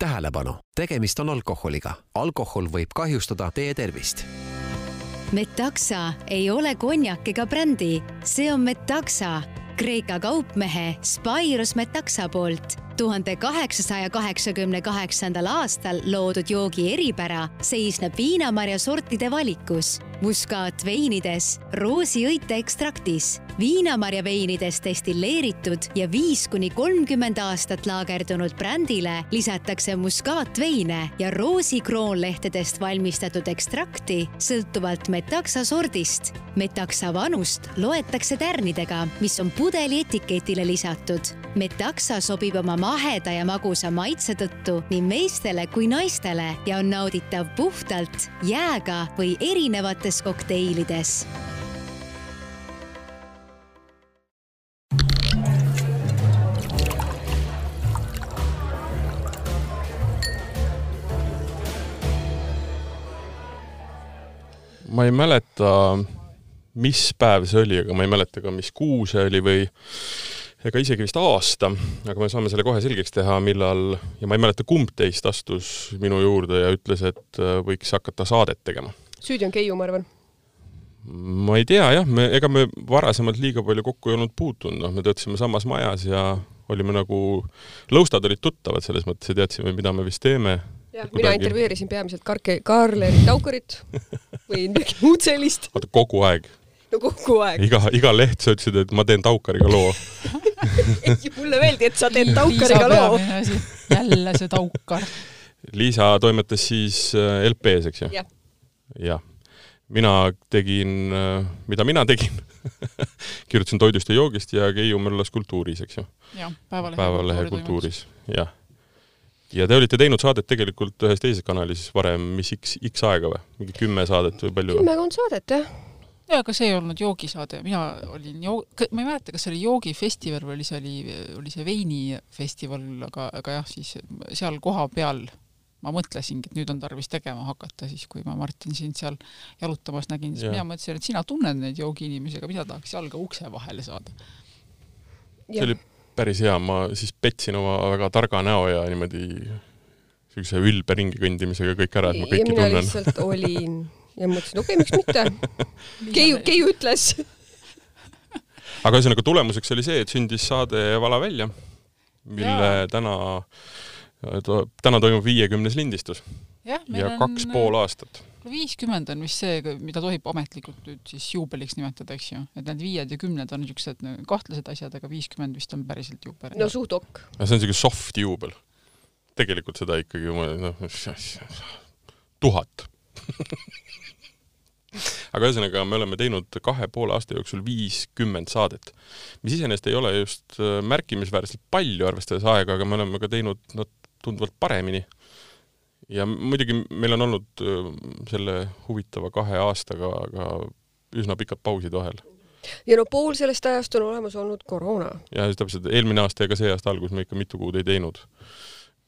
tähelepanu, tegemist on alkoholiga. alkohol võib kahjustada teie tervist. Metaxa ei ole konjak ega brändi, see on Metaxa, Kreeka kaupmehe Spyros Metaxa poolt tuhande kaheksasaja kaheksakümne kaheksandal aastal loodud joogi eripära seisneb viinamarja sortide valikus, muskaatveinides, roosiõite ekstraktis, viinamarja veinides destilleeritud ja viis kuni kolmkümmend aastat laagerdunud brändile lisatakse muskaatveine ja roosikroonlehtedest valmistatud ekstrakti sõltuvalt metaksa sordist. metaksa vanust loetakse tärnidega, mis on pudeli etiketile lisatud. metaksa sobib oma maheda ja magusa maitse tõttu nii meestele kui naistele ja on nauditav puhtalt, jääga või erinevates kokteilides. Ma ei mäleta, mis päev see oli, aga ma ei mäleta ka, mis kuu see oli või ega isegi vist aasta, aga me saame selle kohe selgeks teha, millal, ja ma ei mäleta, kumb teist astus minu juurde ja ütles, et äh, võiks hakata saadet tegema. süüdi on Keiu, ma arvan. ma ei tea jah, me, ega me varasemalt liiga palju kokku ei olnud puutunud, noh, me töötasime samas majas ja olime nagu, lõustad olid tuttavad selles mõttes ja teadsime, mida me vist teeme jah, mina intervjueerisin peamiselt Karl-, Karl-Erik Taukarit või midagi muud sellist. oota, kogu aeg? No kogu aeg. iga, iga leht sa ütlesid, et ma teen Taukariga loo mulle meeldi, et sa teed Taukariga loo. jälle see Taukar. Liisa toimetas siis äh, LP-s, eks ju ja.? jah. mina tegin, äh, mida mina tegin kirjutasin Toidust ja joogist ja Keiu möllas Kultuuris, eks ju? jah, Päevalehe, päevalehe Kultuuris, jah ja te olite teinud saadet tegelikult ühes teises kanalis varem, mis X, X aega või? mingi kümme saadet või palju? kümmekond saadet, jah. Jaa, aga see ei olnud joogisaade, mina olin joo-, ma ei mäleta, kas see oli joogifestival või oli see, oli, oli see veinifestival, aga, aga jah, siis seal kohapeal ma mõtlesingi, et nüüd on tarvis tegema hakata, siis kui ma Martin sind seal jalutamas nägin, siis ja. mina mõtlesin, et sina tunned neid joogiinimesi, aga mina tahaks jalga ukse vahele saada. see oli päris hea, ma siis petsin oma väga targa näo ja niimoodi niisuguse ülbe ringi kõndimisega kõik ära, et ma kõiki tunnen. mina lihtsalt olin ja mõtlesin, okei okay,, miks mitte. Keiu, Keiu ütles. aga ühesõnaga tulemuseks oli see, et sündis saade Vala välja, mille ja. täna, täna toimub viiekümnes lindistus. ja, ja kaks on... pool aastat viiskümmend on vist see, mida tohib ametlikult nüüd siis juubeliks nimetada, eks ju, et need viied ja kümned on niisugused kahtlased asjad, aga viiskümmend vist on päriselt juubel. no suht ok. see on niisugune soft juubel. tegelikult seda ikkagi noh, tuhat aga ühesõnaga, me oleme teinud kahe poole aasta jooksul viiskümmend saadet, mis iseenesest ei ole just äh, märkimisväärselt palju, arvestades aega, aga me oleme ka teinud nad no, tunduvalt paremini ja muidugi meil on olnud selle huvitava kahe aastaga ka üsna pikad pausid vahel. ja no pool sellest ajast on olemas olnud koroona. jah, täpselt, eelmine aasta ja ka see aasta algus me ikka mitu kuud ei teinud.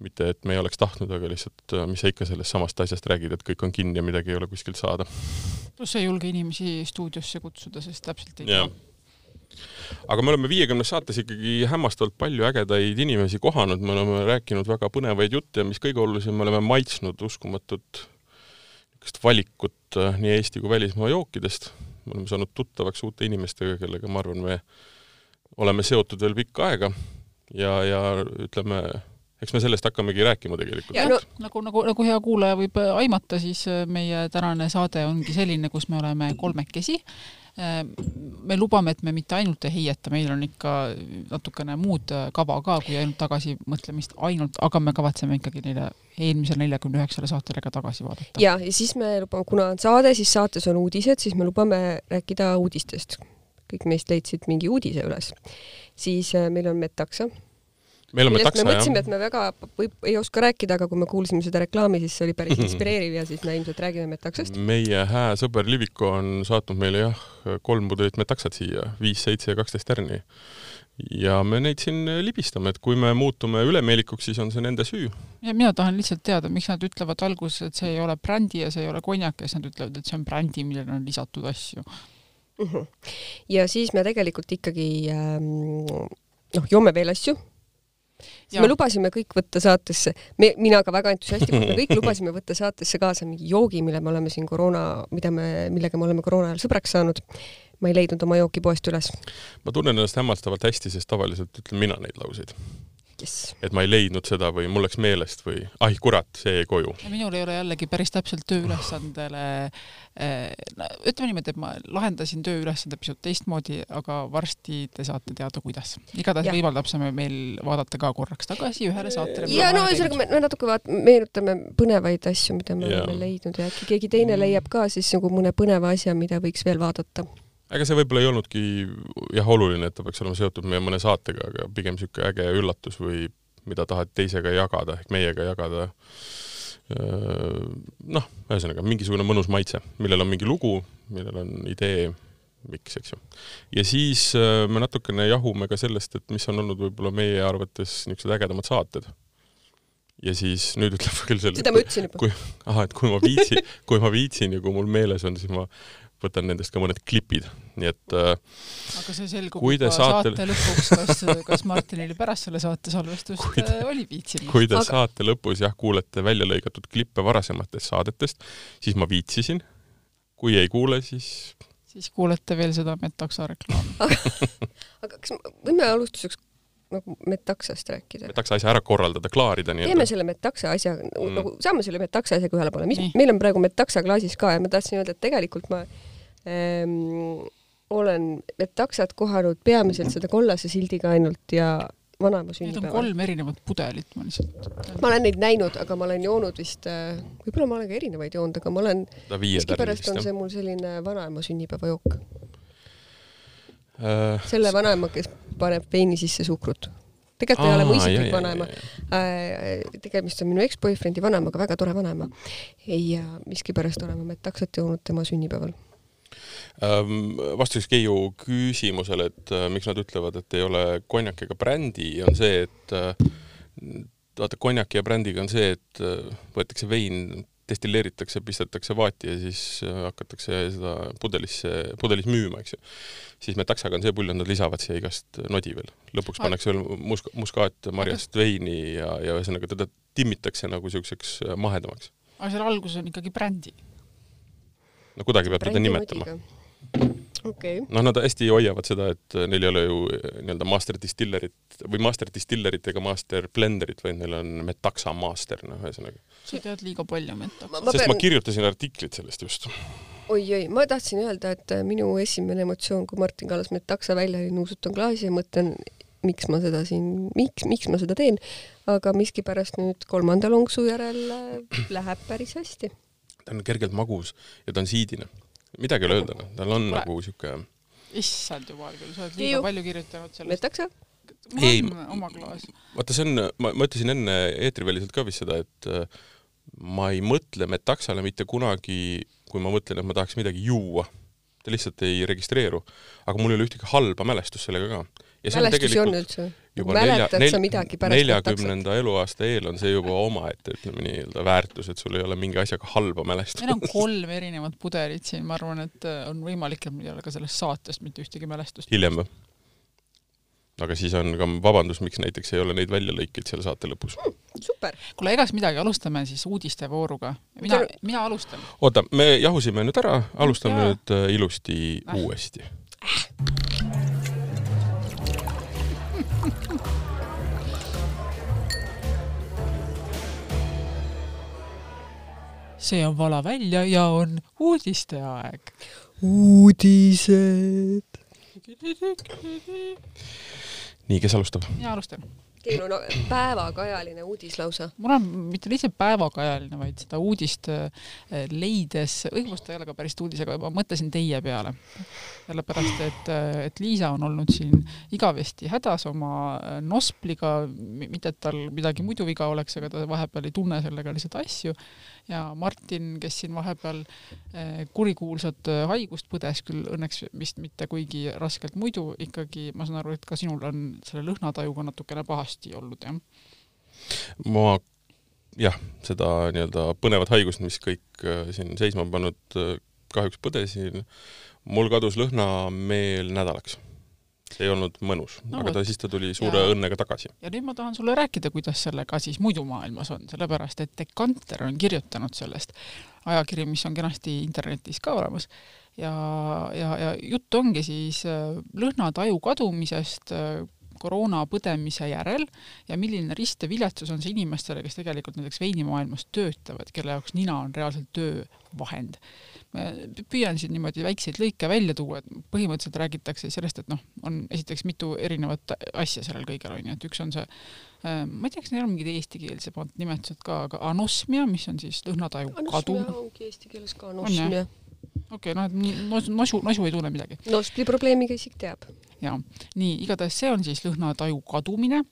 Mitte, et me ei oleks tahtnud, aga lihtsalt, mis sa ikka sellest samast asjast räägid, et kõik on kinni ja midagi ei ole kuskilt saada. pluss ei julge inimesi stuudiosse kutsuda, sest täpselt ei tea aga me oleme viiekümnes saates ikkagi hämmastavalt palju ägedaid inimesi kohanud, me oleme rääkinud väga põnevaid jutte ja mis kõige olulisem, me oleme maitsnud uskumatut niisugust valikut äh, nii Eesti kui välismaa jookidest. me oleme saanud tuttavaks uute inimestega, kellega ma arvan, me oleme seotud veel pikka aega ja, ja ütleme, eks me sellest hakkamegi rääkima tegelikult. no., nagu, nagu, nagu hea kuulaja võib aimata, siis äh, meie tänane saade ongi selline, kus me oleme kolmekesi Ehm, me lubame, et me mitte ainult ei heieta, meil on ikka natukene muud äh, kava ka kui ainult tagasimõtlemist ainult, aga me kavatseme ikkagi neile eelmisele neljakümne üheksale saatele ka tagasi vaadata. ja, ja siis me lubame, kuna on saade, siis saates on uudised, siis me lubame rääkida uudistest. kõik meist leidsid mingi uudise üles. siis äh, meil on Metaksa meil on millest me mõtlesime, et me väga võib, ei oska rääkida, aga kui me kuulsime seda reklaami, siis see oli päris inspireeriv ja siis me ilmselt räägime metaksast. meie hää sõber Liviko on saatnud meile jah, kolm pudelit metaksat siia, viis, seitse ja kaksteist tärni. ja me neid siin libistame, et kui me muutume ülemeelikuks, siis on see nende süü. ja mina tahan lihtsalt teada, miks nad ütlevad alguses, et see ei ole brändi ja see ei ole konjak ja siis nad ütlevad, et see on brändi, millele on lisatud asju. -hmm. ja siis me tegelikult ikkagi ähm, noh, joome veel asju siis me lubasime kõik võtta saatesse, me, mina ka väga entusiastlikult, me kõik lubasime võtta saatesse kaasa mingi joogi, mille me oleme siin koroona, mida me, millega me oleme koroona ajal sõbraks saanud. ma ei leidnud oma jooki poest üles. ma tunnen ennast hämmastavalt hästi, sest tavaliselt ütlen mina neid lauseid yes.. et ma ei leidnud seda või mul läks meelest või ai kurat, see jäi koju. minul ei ole jällegi päris täpselt tööülesandele eh, no ütleme niimoodi, et ma lahendasin tööülesande pisut teistmoodi, aga varsti te saate teada, kuidas. igatahes võimaldab see meil vaadata ka korraks tagasi ühele saatele. ja no ühesõnaga me, me natuke vaat-, meenutame põnevaid asju, mida me Jaa. oleme leidnud ja äkki keegi teine leiab ka siis nagu mõne põneva asja, mida võiks veel vaadata. Ega see võib-olla ei olnudki jah, oluline, et ta peaks olema seotud meie mõne saatega, aga pigem niisugune äge üllatus või mida tahad teisega jagada ehk meiega jagada. noh, ühesõnaga mingisugune mõnus maitse, millel on mingi lugu, millel on idee, miks, eks ju. ja siis me natukene jahume ka sellest, et mis on olnud võib-olla meie arvates niisugused ägedamad saated. ja siis nüüd ütleb küll selle seda ma ütlesin juba. kui, ahah, et kui ma viitsin, kui ma viitsin ja kui mul meeles on, siis ma võtan nendest ka mõned klipid, nii et äh, aga see selgub juba saatel- saate lõpuks, kas, kas Martinil pärast selle saate salvestust Kui te- äh, oli viitsinud. kui te Aga- Aga... saate lõpus jah, kuulete välja lõigatud klippe varasematest saadetest, siis ma viitsisin. kui ei kuule, siis siis kuulete veel seda Metaxa reklaami. aga kas me võime alustuseks nagu metaksast rääkida? me tahaks asja ära korraldada, klaarida teeme nii-öelda. selle metaksa asja Mm. mm. nagu saame selle metaksa asjaga ühele poole, mis Nii. meil on praegu metaksa klaasis ka ja ma tahtsin öelda, et tegelikult ma ähm, olen metaksat kohanud peamiselt seda kollase sildiga ainult ja vanaema Need on sünnipäeval. kolm erinevat pudelit, ma lihtsalt. ma olen neid näinud, aga ma olen joonud vist äh,, võib-olla ma olen ka erinevaid joonud, aga ma olen, miskipärast on see mul selline vanaema sünnipäevajook. jah. selle vanaema, kes paneb veini sisse suhkrut. tegelikult ei ole mu isiklik vanaema. tegemist on minu eksboyfriend'i vanaemaga, väga tore vanaema. ja miskipärast olen ma metaksat joonud tema sünnipäeval. Ähm, vastuseks Keiu küsimusele, et äh, miks nad ütlevad, et ei ole konjak ega brändi, on see, et äh, vaata, konjaki ja brändiga on see, et äh, võetakse vein, destilleeritakse, pistetakse vaati ja siis hakatakse seda pudelisse, pudelis müüma, eks ju. siis metaksaga on see pull, et nad lisavad siia igast nodi veel. lõpuks pannakse veel musk-, muskaatmarjast veini ja, ja ühesõnaga teda timmitakse nagu niisuguseks mahedamaks. aga seal alguses on ikkagi brändi. no kuidagi peab teda nimetama. okay., noh, nad hästi hoiavad seda, et neil ei ole ju eh, nii-öelda master distillerit või master distillerit ega master blenderit, vaid neil on Metaxa master, noh ühesõnaga. sa tead liiga palju Metaxa Ma-. sest pean- ma kirjutasin artiklit sellest just. oi-oi, ma tahtsin öelda, et äh, minu esimene emotsioon, kui Martin Kallas metaksa välja oli, nuusutan klaasi ja mõtlen, miks ma seda siin, miks, miks ma seda teen, aga miskipärast nüüd kolmanda lonksu järel äh, läheb päris hästi. ta on kergelt magus ja ta on siidine. Midagi ei ole öelda, noh, tal on Kuule. nagu sihuke, issand jumal küll, sa oled liiga palju kirjutanud sellest. metaksa? mul Ei, on oma klaas. vaata, see on, ma, ma ütlesin enne eetriväliselt ka vist seda, et äh, ma ei mõtle Metaxale mitte kunagi, kui ma mõtlen, et ma tahaks midagi juua. ta lihtsalt ei registreeru. aga mul ei ole ühtegi halba mälestust sellega ka. mälestusi on üldse? Juba nelja, mäletad sa midagi pärast metaksat? neljakümnenda eluaasta eel on see juba omaette, ütleme nii-öelda väärtus, et sul ei ole mingi asjaga halba mälestust meil on kolm erinevat pudelit siin, ma arvan, et äh, on võimalik, et meil ei ole ka sellest saatest mitte ühtegi mälestust. hiljem või? aga siis on ka vabandus, miks näiteks ei ole neid väljalõikeid selle saate lõpus. super, kuule, egas midagi, alustame siis uudistevooruga. mina, mina alustan. oota, me jahusime nüüd ära, alustame Jaa. nüüd äh, ilusti Äh. uuesti. See on vala välja ja on uudisteaeg. uudised. nii, kes alustab? mina alustan. Teil on päevakajaline uudis lausa. mul on mitte lihtsalt päevakajaline, vaid seda uudist äh, leides, õigemust ta ei ole ka päris uudis, aga ma mõtlesin teie peale. sellepärast, et, et Liisa on olnud siin igavesti hädas oma äh, nospliga, mitte et tal midagi muidu viga oleks, aga ta vahepeal ei tunne sellega lihtsalt asju. ja Martin, kes siin vahepeal äh, kurikuulsat äh, haigust põdes, küll õnneks vist mitte kuigi raskelt muidu, ikkagi ma saan aru, et ka sinul on selle lõhnatajuga natukene pahasti olnud, jah? ma jah, seda nii-öelda põnevat haigust, mis kõik äh, siin seisma on pannud, kahjuks põdesin. mul kadus lõhnameel nädalaks. see ei olnud mõnus No aga ta siis ta tuli suure Ja- õnnega tagasi. ja nüüd ma tahan sulle rääkida, kuidas sellega siis muidu maailmas on, sellepärast et Dekanter on kirjutanud sellest, ajakiri, mis on kenasti internetis ka olemas ja, ja, ja jutt ongi siis äh, lõhnataju kadumisest äh, koroona põdemise järel ja milline rist ja viletsus on see inimestele, kes tegelikult näiteks veinimaailmas töötavad, kelle jaoks nina on reaalselt töövahend. püüan siin niimoodi väikseid lõike välja tuua, et põhimõtteliselt räägitakse sellest, et noh, on esiteks mitu erinevat asja sellel kõigel on ju, et üks on see äh, ma ei tea, kas neil on mingid eestikeelsemad nimetused ka, aga anosmia, mis on siis lõhnataju kadu. anosmia ongi eesti keeles ka anosmia. okei, noh, et nosu, nosu, nosu ei tunne midagi. nostli probleemiga isik teab. jaa, nii, igatahes see on siis lõhnataju kadumine.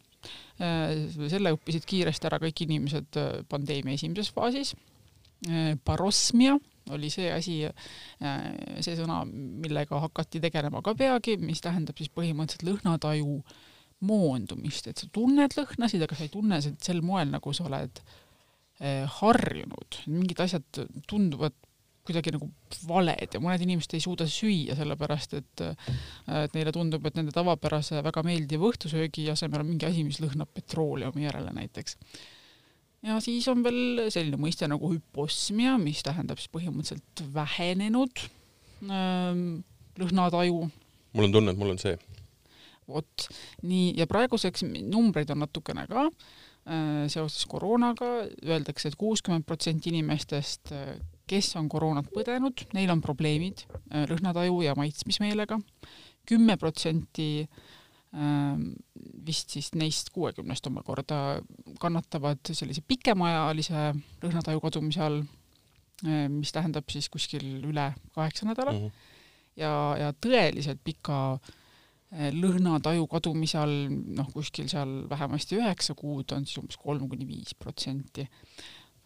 selle õppisid kiiresti ära kõik inimesed äh, pandeemia esimeses faasis. Parosmia oli see asi, see sõna, millega hakati tegelema ka peagi, mis tähendab siis põhimõtteliselt lõhnataju moondumist, et sa tunned lõhnasid, aga sa ei tunne sel moel, nagu sa oled harjunud, mingid asjad tunduvad kuidagi nagu valed ja mõned inimesed ei suuda süüa, sellepärast et et neile tundub, et nende tavapärase väga meeldiva õhtusöögi asemel on mingi asi, mis lõhnab petrooleumi järele näiteks. ja siis on veel selline mõiste nagu hüposmia, mis tähendab siis põhimõtteliselt vähenenud ähm, lõhnataju mul on tunne, et mul on see. vot nii, ja praeguseks numbreid on natukene ka äh, seoses koroonaga, öeldakse et, et kuuskümmend protsenti inimestest, kes on koroonat põdenud, neil on probleemid äh, lõhnataju ja maitsmismeelega, kümme protsenti ähm, vist siis neist kuuekümnest omakorda kannatavad sellise pikemaajalise lõhnataju kadumise all, mis tähendab siis kuskil üle kaheksa nädala Mhm. ja, ja tõeliselt pika eh, lõhnataju kadumise all noh, kuskil seal vähemasti üheksa kuud on siis umbes kolm kuni viis protsenti.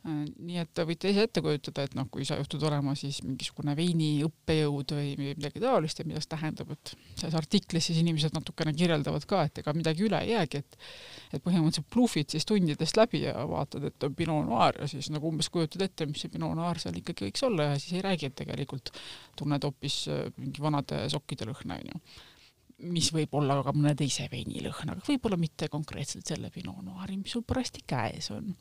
Nii et võite ise ette kujutada, et noh, kui sa juhtud olema siis mingisugune veini õppejõud või midagi taolist ja mida see tähendab, et selles artiklis siis inimesed natukene kirjeldavad ka, et ega midagi üle ei jäägi, et et põhimõtteliselt bluffid siis tundidest läbi ja vaatad, et on Pinot Noir ja siis nagu umbes kujutad ette, mis see Pinot Noir seal ikkagi võiks olla ja siis ei räägi, et tegelikult tunned hoopis äh, mingi vanade sokkide lõhna, onju mis võib olla ka mõne teise veini lõhn, aga võib-olla mitte konkreetselt selle Pinot Noiri, mis sul parajasti käes on.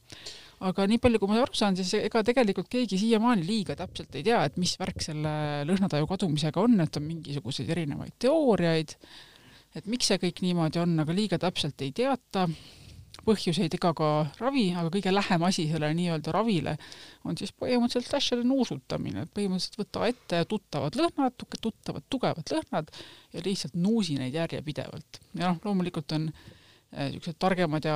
Aga nii palju, kui ma aru saan, siis ega tegelikult keegi siiamaani liiga täpselt ei tea, et mis värk selle lõhnataju kadumisega on, et on mingisuguseid erinevaid teooriaid, et miks see kõik niimoodi on, aga liiga täpselt ei teata. Põhjuseid ega ka ravi, aga kõige lähem asi sellele nii-öelda ravile on siis põhimõtteliselt asjade nuusutamine, et põhimõtteliselt võta ette tuttavad lõhnad, tuttavad tugevad lõhnad ja lihtsalt nuusi neid järjepidevalt. ja noh, loomulikult on niisugused targemad ja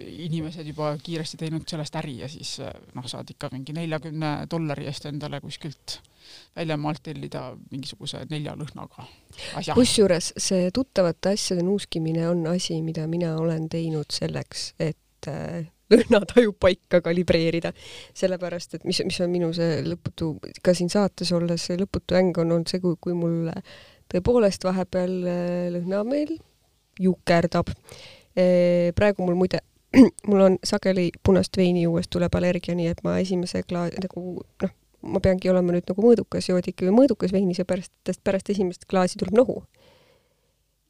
inimesed juba kiiresti teinud sellest äri ja siis eh, noh, saad ikka mingi neljakümne dollari eest endale kuskilt väljamaalt tellida mingisuguse nelja lõhnaga asja. kusjuures see tuttavate asjade nuuskimine on asi, mida mina olen teinud selleks, et äh, lõhnataju paika kalibreerida, sellepärast et mis, mis on minu see lõputu, ka siin saates olles see lõputu äng on olnud see, kui, kui mul tõepoolest vahepeal äh, lõhnameel jukerdab. Praegu mul muide, mul on sageli punast veini juues tuleb allergia, nii et ma esimese klaasi nagu noh, ma peangi olema nüüd nagu mõõdukas joodik või mõõdukas veini, seepärast, et pärast esimest klaasi tuleb nohu.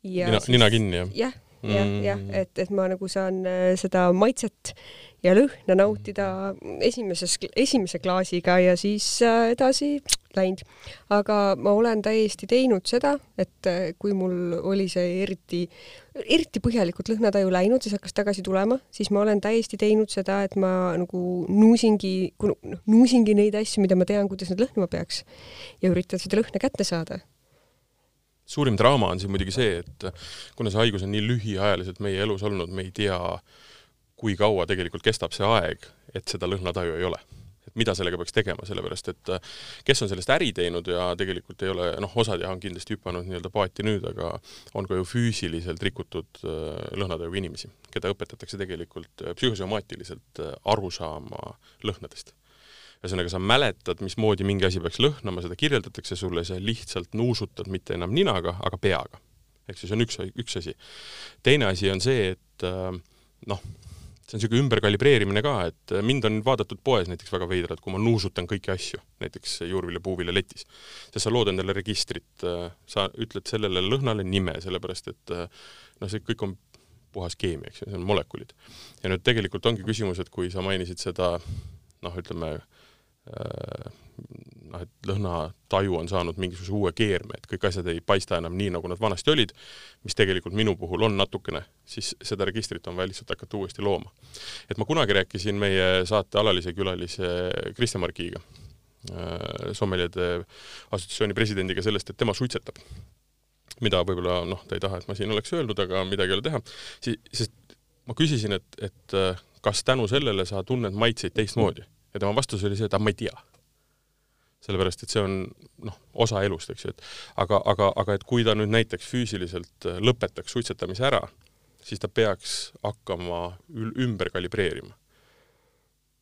nina, nina kinni, jah? jah, jah, jah, et, et ma nagu saan äh, seda maitset ja lõhna nautida esimeses, esimese klaasiga ja siis äh, edasi läinud. aga ma olen täiesti teinud seda, et äh, kui mul oli see eriti, eriti põhjalikult lõhnataju läinud, siis hakkas tagasi tulema, siis ma olen täiesti teinud seda, et ma nagu nuusingi, noh, nuusingi neid asju, mida ma tean, kuidas nad lõhnama peaks. Ja üritan seda lõhna kätte saada suurim draama on siin muidugi see, et kuna see haigus on nii lühiajaliselt meie elus olnud, me ei tea, kui kaua tegelikult kestab see aeg, et seda lõhnataju ei ole. et mida sellega peaks tegema, sellepärast et kes on sellest äri teinud ja tegelikult ei ole, noh, osad jah, on kindlasti hüpanud nii-öelda paati nüüd, aga on ka ju füüsiliselt rikutud äh, lõhnatajuga inimesi, keda õpetatakse tegelikult äh, psühhosomaatiliselt äh, aru saama lõhnadest ühesõnaga, sa mäletad, mismoodi mingi asi peaks lõhnama, seda kirjeldatakse sulle, sa lihtsalt nuusutad mitte enam ninaga, aga peaga. ehk siis on üks, üks asi. teine asi on see, et äh, noh, see on niisugune ümberkalibreerimine ka, et mind on vaadatud poes näiteks väga veidralt, kui ma nuusutan kõiki asju, näiteks juurvilja, puuvilja letis. sest sa lood endale registrit, sa ütled sellele lõhnale nime, sellepärast et noh, see kõik on puhas keemia, eks ju, see on molekulid. ja nüüd tegelikult ongi küsimus, et kui sa mainisid seda noh, ütleme noh, et lõhnataju on saanud mingisuguse uue keerme, et kõik asjad ei paista enam nii, nagu nad vanasti olid, mis tegelikult minu puhul on natukene, siis seda registrit on vaja lihtsalt hakata uuesti looma. et ma kunagi rääkisin meie saate alalise külalise Kristjan Markiga, äh, sommeljade assotsiatsiooni presidendiga sellest, et tema suitsetab. mida võib-olla noh, ta ei taha, et ma siin oleks öelnud, aga midagi ei ole teha, sest ma küsisin, et, et äh, kas tänu sellele sa tunned maitseid teistmoodi ja tema vastus oli see, et aga ma ei tea sellepärast et see on noh, osa elust, eks ju, et aga, aga, aga et kui ta nüüd näiteks füüsiliselt äh, lõpetaks suitsetamise ära, siis ta peaks hakkama ümber kalibreerima.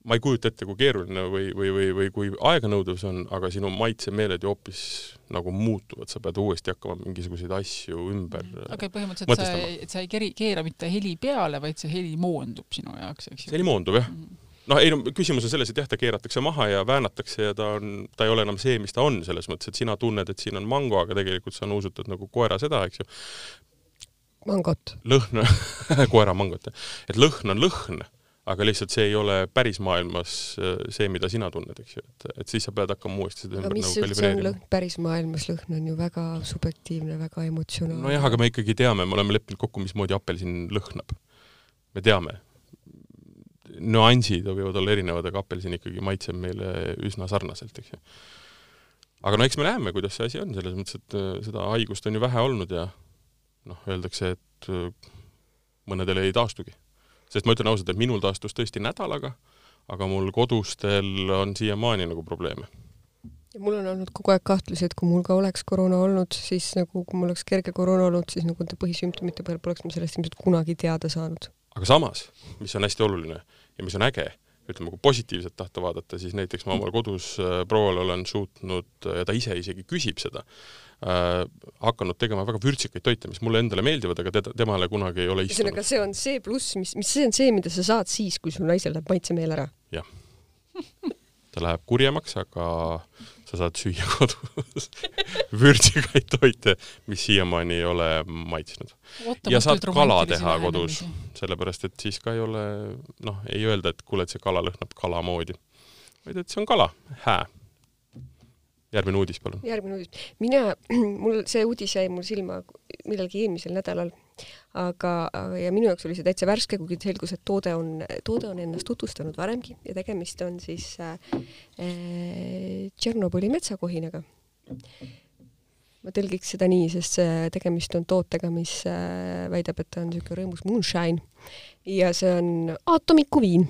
ma ei kujuta ette, kui keeruline või, või, või, või kui aeganõudev see on, aga sinu maitsemeeled ju hoopis nagu muutuvad, sa pead uuesti hakkama mingisuguseid asju ümber okei okay,, põhimõtteliselt sa, sa ei keri, keera mitte heli peale, vaid see heli moondub sinu jaoks, eks ju? see heli moondub, jah mm. -hmm noh, ei no küsimus on selles, et jah, ta keeratakse maha ja väänatakse ja ta on, ta ei ole enam see, mis ta on, selles mõttes, et sina tunned, et siin on mango, aga tegelikult sa nuusutad nagu koera seda, eks ju. mangot. lõhn koera mangot, et lõhn on lõhn, aga lihtsalt see ei ole päris maailmas äh, see, mida sina tunned, eks ju, et, et siis sa pead hakkama uuesti seda ümber nagu kalibreerima. päris maailmas lõhn on ju väga subjektiivne, väga emotsionaalne. nojah, aga me ikkagi teame, me oleme leppinud kokku, mismoodi apelsin lõhnab. me teame, nüansid võivad olla erinevad, aga apelsin ikkagi maitseb meile üsna sarnaselt, eks ju. aga no eks me näeme, kuidas see asi on, selles mõttes, et äh, seda haigust on ju vähe olnud ja noh, öeldakse, et äh, mõnedel ei taastugi. sest ma ütlen ausalt, et minul taastus tõesti nädalaga, aga mul kodustel on siiamaani nagu probleeme ja mul on olnud kogu aeg kahtlusi, et kui mul ka oleks koroona olnud, siis nagu kui mul oleks kerge koroona olnud, siis nagu nende põhisümptomite peal poleks ma sellest ilmselt kunagi teada saanud. aga samas, mis on hästi oluline, ja mis on äge, ütleme, kui positiivselt tahta vaadata, siis näiteks ma omal kodus äh, prouale olen suutnud äh, ja ta ise isegi küsib seda äh,, hakanud tegema väga vürtsikaid toite, mis mulle endale meeldivad, aga teda, temale kunagi ei ole istunud. ühesõnaga, see on see pluss, mis, mis see on see, mida sa saad siis, kui sul naisel läheb maitsemeel ära. jah ta läheb kurjemaks, aga sa saad süüa kodus vürtsikaid toite, mis siiamaani ei ole maitsnud. ja saad kala teha kodus, sellepärast et siis ka ei ole, noh, ei öelda, et kuule, et see kala lõhnab kala moodi, vaid et see on kala, hää. järgmine uudis, palun. järgmine uudis. mina, mul see uudis jäi mul silma millalgi eelmisel nädalal aga, ja minu jaoks oli see täitsa värske, kuigi selgus, et toode on, toode on ennast tutvustanud varemgi ja tegemist on siis äh, äh Tšernobõli metsakohinaga. ma tõlgiks seda nii, sest tegemist on tootega, mis äh, väidab, et ta on niisugune rõõmus moonshine ja see on aatomikuviin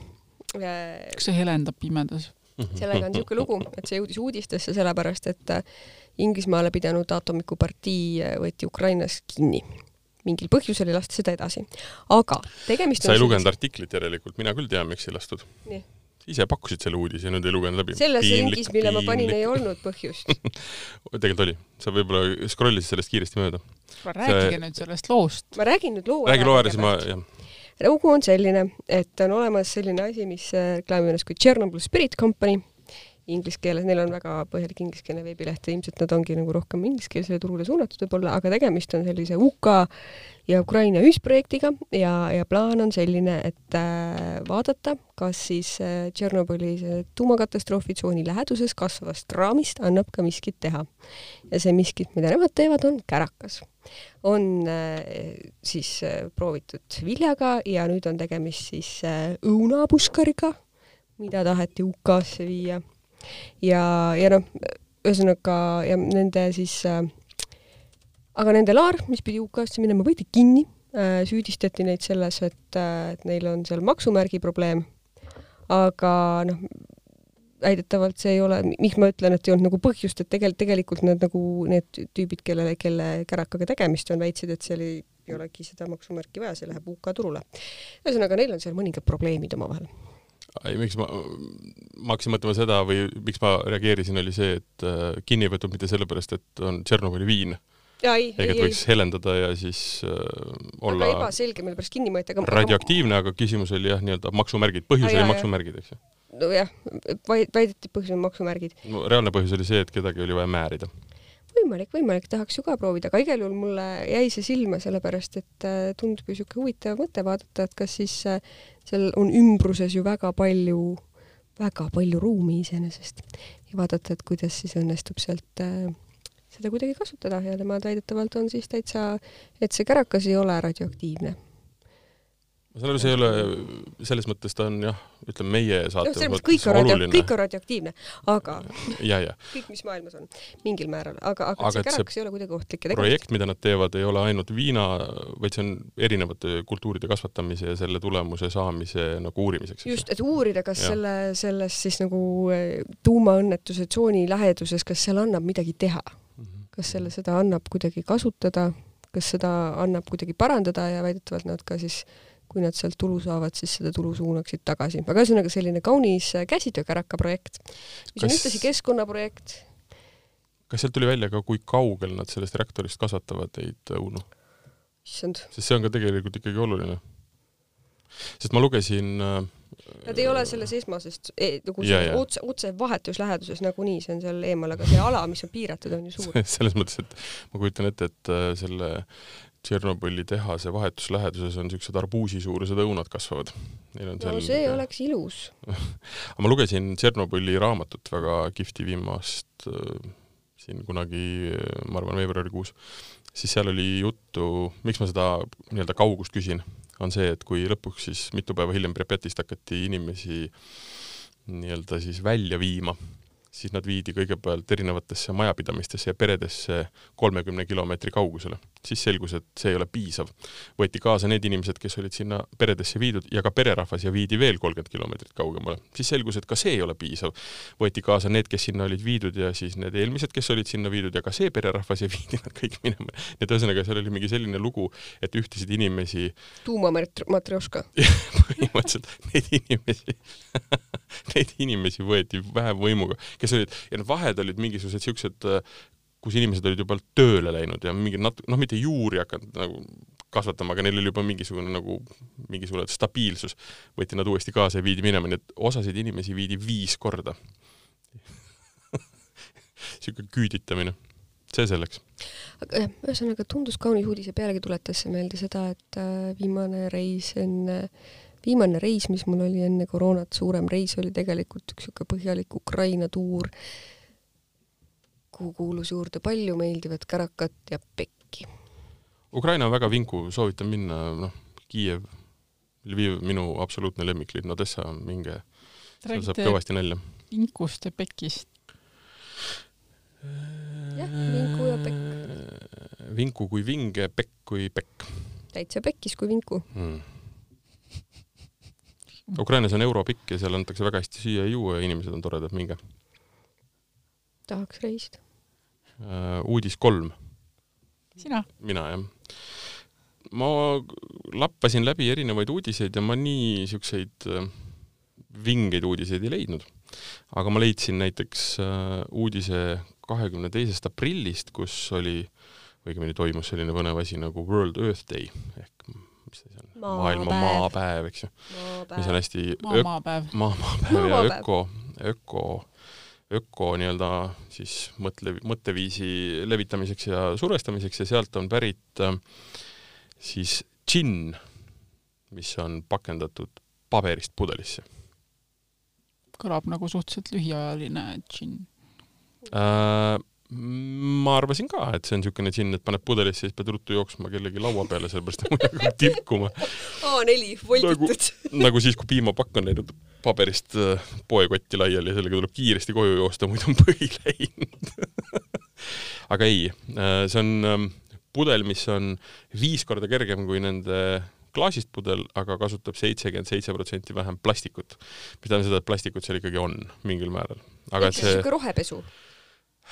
äh,. kas see helendab pimedas? sellega on niisugune lugu, et see jõudis uudistesse sellepärast, et äh, Inglismaale pidanud aatomiku-partii äh, võeti Ukrainas kinni mingil põhjusel ei lastud seda edasi. aga tegemist sa ei lugenud sellist... artiklit järelikult, mina küll tean, miks ei lastud. ise pakkusid selle uudise ja nüüd ei lugenud läbi. selles ringis, mille ma panin, ei olnud põhjust tegelikult oli, sa võib-olla scrollisid sellest kiiresti mööda. rääkige see... nüüd sellest loost. ma räägin nüüd loo räägi loo ära, siis ma, jah. lugu on selline, et on olemas selline asi, mis reklaamib ennast kui Chernobyl Spirit Company inglise keeles, neil on väga põhjalik ingliskeelne veebileht ja ilmselt nad ongi nagu rohkem ingliskeelsele turule suunatud võib-olla, aga tegemist on sellise UK ja Ukraina ühisprojektiga ja, ja plaan on selline, et äh, vaadata, kas siis Tšernobõli äh, tuumakatastroofi tsooni läheduses kasvavast kraamist annab ka miskit teha. ja see miskit, mida nemad teevad, on kärakas. on äh, siis äh, proovitud viljaga ja nüüd on tegemist siis äh, õunapuškariga, mida taheti UK-sse viia ja, ja noh, ühesõnaga ja nende siis äh, aga nende laar, mis pidi UK-sse minema, võeti kinni äh,, süüdistati neid selles, et äh,, et neil on seal maksumärgi probleem. aga noh, väidetavalt see ei ole, miks ma ütlen, et ei olnud nagu põhjust, et tegelikult, tegelikult nad nagu need tüübid, kellele, kelle kärakaga tegemist on, väitsid, et seal ei, ei olegi seda maksumärki vaja, see läheb UK turule. ühesõnaga, neil on seal mõningad probleemid omavahel ei, miks ma, ma hakkasin mõtlema seda või miks ma reageerisin, oli see, et äh, kinni ei võetud mitte sellepärast, et on Tšernobõli viin, ehk et võiks, helendada ja siis äh, aga olla ebaselge, mille pärast kinni mõõta, aga radioaktiivne, aga küsimus oli jah, nii-öelda maksumärgid, põhjus oli maksumärgid, eks ju. nojah, väideti põhjus on maksumärgid. no reaalne põhjus oli see, et kedagi oli vaja määrida. võimalik, võimalik, tahaks ju ka proovida, aga igal juhul mulle jäi see silma, sellepärast et äh, tundub ju niisugune huvitav mõte vaadata, et kas siis äh, seal on ümbruses ju väga palju, väga palju ruumi iseenesest. Ja vaadata, et kuidas siis õnnestub sealt äh, seda kuidagi kasutada. Ja nemad väidetavalt on siis täitsa, et see kärakas ei ole radioaktiivne. Ma saan aru, see ei ole, selles mõttes ta on jah, ütleme meie saates mõttes kõik on oluline. kõik on radioaktiivne, aga ja, ja. kõik, mis maailmas on, mingil määral, aga, aga, Aga see kärakas ei ole kuidagi ohtlik ja projekt, mida nad teevad, ei ole ainult viina, vaid see on erinevate kultuuride kasvatamise ja selle tulemuse saamise nagu uurimiseks. just, et uurida, kas Jah. selle, selles siis nagu eh, tuumaõnnetuse tsooni läheduses, kas seal annab midagi teha, Mhm. kas selle, seda annab kuidagi kasutada, kas seda annab kuidagi parandada? Ja väidetavalt nad ka siis kui nad sealt tulu saavad, siis seda tulu suunaksid tagasi. aga ühesõnaga selline kaunis eh, käsitöökäraka projekt, mis on Kas- ühtlasi keskkonnaprojekt. kas sealt tuli välja ka, kui kaugel nad sellest reaktorist kasvatavad neid õunu? issand, sest see on ka tegelikult ikkagi oluline. sest ma lugesin äh, nad ei ole selles esmases eh, nagu Ja, ja. otse, otse vahetus läheduses nagunii, see on seal eemal, aga see ala, mis on piiratud, on ju suur. selles mõttes, et ma kujutan ette, et äh, selle Tšernobõli tehase vahetus läheduses on niisugused arbuusisuurused õunad kasvavad. Neil on seal no see oleks ilus. aga ma lugesin Tšernobõli raamatut, väga kihvti viimast äh, siin kunagi, ma arvan, veebruarikuus, siis seal oli juttu, miks ma seda nii-öelda kaugust küsin, on see, et kui lõpuks siis mitu päeva hiljem Pripjatist hakati inimesi nii-öelda siis välja viima, siis nad viidi kõigepealt erinevatesse majapidamistesse ja peredesse kolmekümne kilomeetri kaugusele. siis selgus, et see ei ole piisav. võeti kaasa need inimesed, kes olid sinna peredesse viidud ja ka pererahvas ja viidi veel kolmkümmend kilomeetrit kaugemale. siis selgus, et ka see ei ole piisav. võeti kaasa need, kes sinna olid viidud ja siis need eelmised, kes olid sinna viidud ja ka see pererahvas ja viidi nad kõik minema. nii et ühesõnaga, seal oli mingi selline lugu, et ühtesid inimesi tuumatrioška. põhimõtteliselt neid inimesi neid inimesi võeti vähemvõimuga, kes olid ja need vahed olid mingisugused siuksed, kus inimesed olid juba tööle läinud ja mingi nat-, noh, mitte juuri hakanud nagu kasvatama, aga neil oli juba mingisugune nagu, mingisugune stabiilsus, võeti nad uuesti kaasa ja viidi minema, nii et osasid inimesi viidi viis korda. siuke küüditamine, see selleks. aga jah, ühesõnaga tundus kaunis uudis ja pealegi tuletas see meelde seda, et äh, viimane reis enne, viimane reis, mis mul oli enne koroonat, suurem reis oli tegelikult üks niisugune põhjalik Ukraina tuur, kuhu kuulus juurde palju meeldivat kärakat ja pekki. Ukraina on väga vinku, soovitan minna, noh, Kiiev, Lviv, minu absoluutne lemmiklinn, Odessa, minge, seal saab kõvasti nalja. inkust ja pekist. Jah, vinku ja pekk.. vinku kui vinge, pekk kui pekk täitsa pekkis kui vinku. mm.. Ukrainas on europikk ja seal antakse väga hästi süüa ja juua ja inimesed on toredad, minge tahaks reisida. uh,. uudis kolm, sina? mina jah. ma lappasin läbi erinevaid uudiseid ja ma nii siukseid uh, vingeid uudiseid ei leidnud. aga ma leidsin näiteks uh, uudise kahekümne teisest aprillist, kus oli, õigemini toimus selline põnev asi nagu World Earth Day ehk on, maailma Maapäev. maapäev, eks ju, mis on hästi maamaapäev. maa, maapäev ja öko, öko, öko nii-öelda siis mõtle, mõtteviisi levitamiseks ja survestamiseks ja sealt on pärit äh, siis džinn, mis on pakendatud paberist pudelisse kõlab nagu suhteliselt lühiajaline džinn. äh,. Ma arvasin ka, et see on niisugune džinn, et paned pudelisse ja siis pead ruttu jooksma kellegi laua peale, sellepärast et muidu hakkab tilkuma. A4 volditud. nagu siis, kui piimapakk on läinud paberist äh, poekotti laiali ja sellega tuleb kiiresti koju joosta, muidu on põhi läinud. aga ei, see on ähm, pudel, mis on viis korda kergem kui nende klaasist pudel, aga kasutab seitsekümmend seitse protsenti vähem plastikut. mis tähendab seda, et plastikut seal ikkagi on mingil määral. aga et see niisugune rohepesu.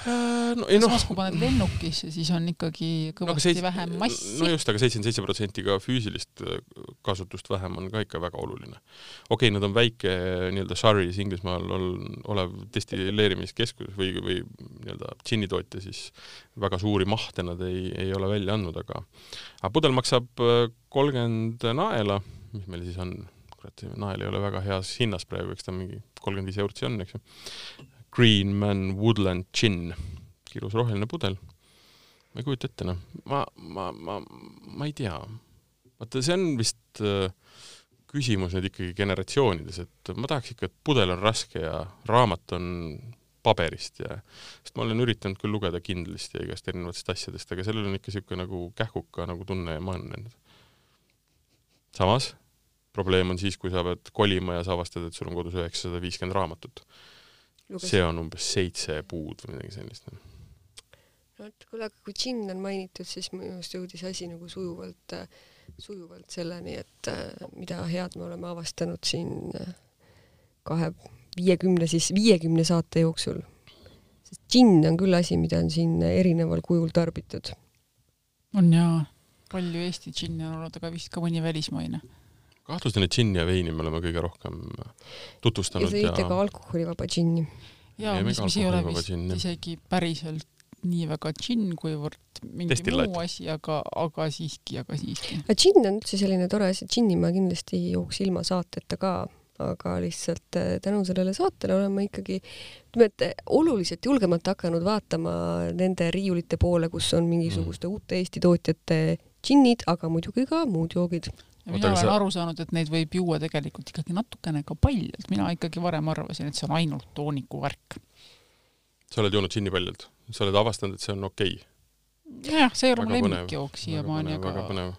Äh, no ei noh, samas kui paned lennukisse, siis on ikkagi kõvasti no, vähem massi. no just, aga seitsekümmend seitse protsenti ka füüsilist äh, kasutust vähem on ka ikka väga oluline. okei okay,, nad on väike nii-öelda Surrey's Inglismaal ol, olev destilleerimiskeskus või, või nii-öelda džinnitootja, siis väga suuri mahte nad ei, ei ole välja andnud, aga aga pudel maksab äh, kolmkümmend naela, mis meil siis on, kurat, nael ei ole väga heas hinnas praegu, eks ta mingi kolmkümmend viis eurtsi on, eks ju Green Man Woodland Gin, ilus roheline pudel. ma ei kujuta ette, noh, ma, ma, ma, ma ei tea. vaata, see on vist äh, küsimus nüüd ikkagi generatsioonides, et ma tahaks ikka, et pudel on raske ja raamat on paberist ja, sest ma olen üritanud küll lugeda Kindlist ja igast erinevatest asjadest, aga sellel on ikka niisugune nagu kähkuka nagu tunne ja ma olen samas probleem on siis, kui sa pead kolima ja sa avastad, et sul on kodus üheksasada viiskümmend raamatut Lugesin. see on umbes seitse puud või midagi sellist. no vot, kuule, aga kui džinn on mainitud, siis minu arust jõudis asi nagu sujuvalt, sujuvalt selleni, et mida head me oleme avastanud siin kahe, viiekümne siis, viiekümne saate jooksul. sest džinn on küll asi, mida on siin erineval kujul tarbitud. on jaa, palju Eesti džinni on olnud, aga vist ka mõni välismaine kahtlustan, et džinni ja veini me oleme kõige rohkem tutvustanud. ja te tõite ka alkoholivaba džinni. jaa, mis, mis ei ole vist džinni. isegi päriselt nii väga džinn, kuivõrd mingi Destillaat. muu asi, aga, aga siiski, aga siiski. aga džinn on üldse selline tore asi, džinni ma kindlasti ei jooks ilma saateta ka, aga lihtsalt äh, tänu sellele saatele olen ma ikkagi, ütleme, et oluliselt julgemalt hakanud vaatama nende riiulite poole, kus on mingisuguste mm. uute Eesti tootjate džinnid, aga muidugi ka muud joogid ja mina olen sa... aru saanud, et neid võib juua tegelikult ikkagi natukene ka paljalt, mina ikkagi varem arvasin, et see on ainult tooniku värk. sa oled joonud džinni paljalt, sa oled avastanud, et see on okei okay.? jah, see ei ole mu lemmikjook siiamaani, aga väga põnev.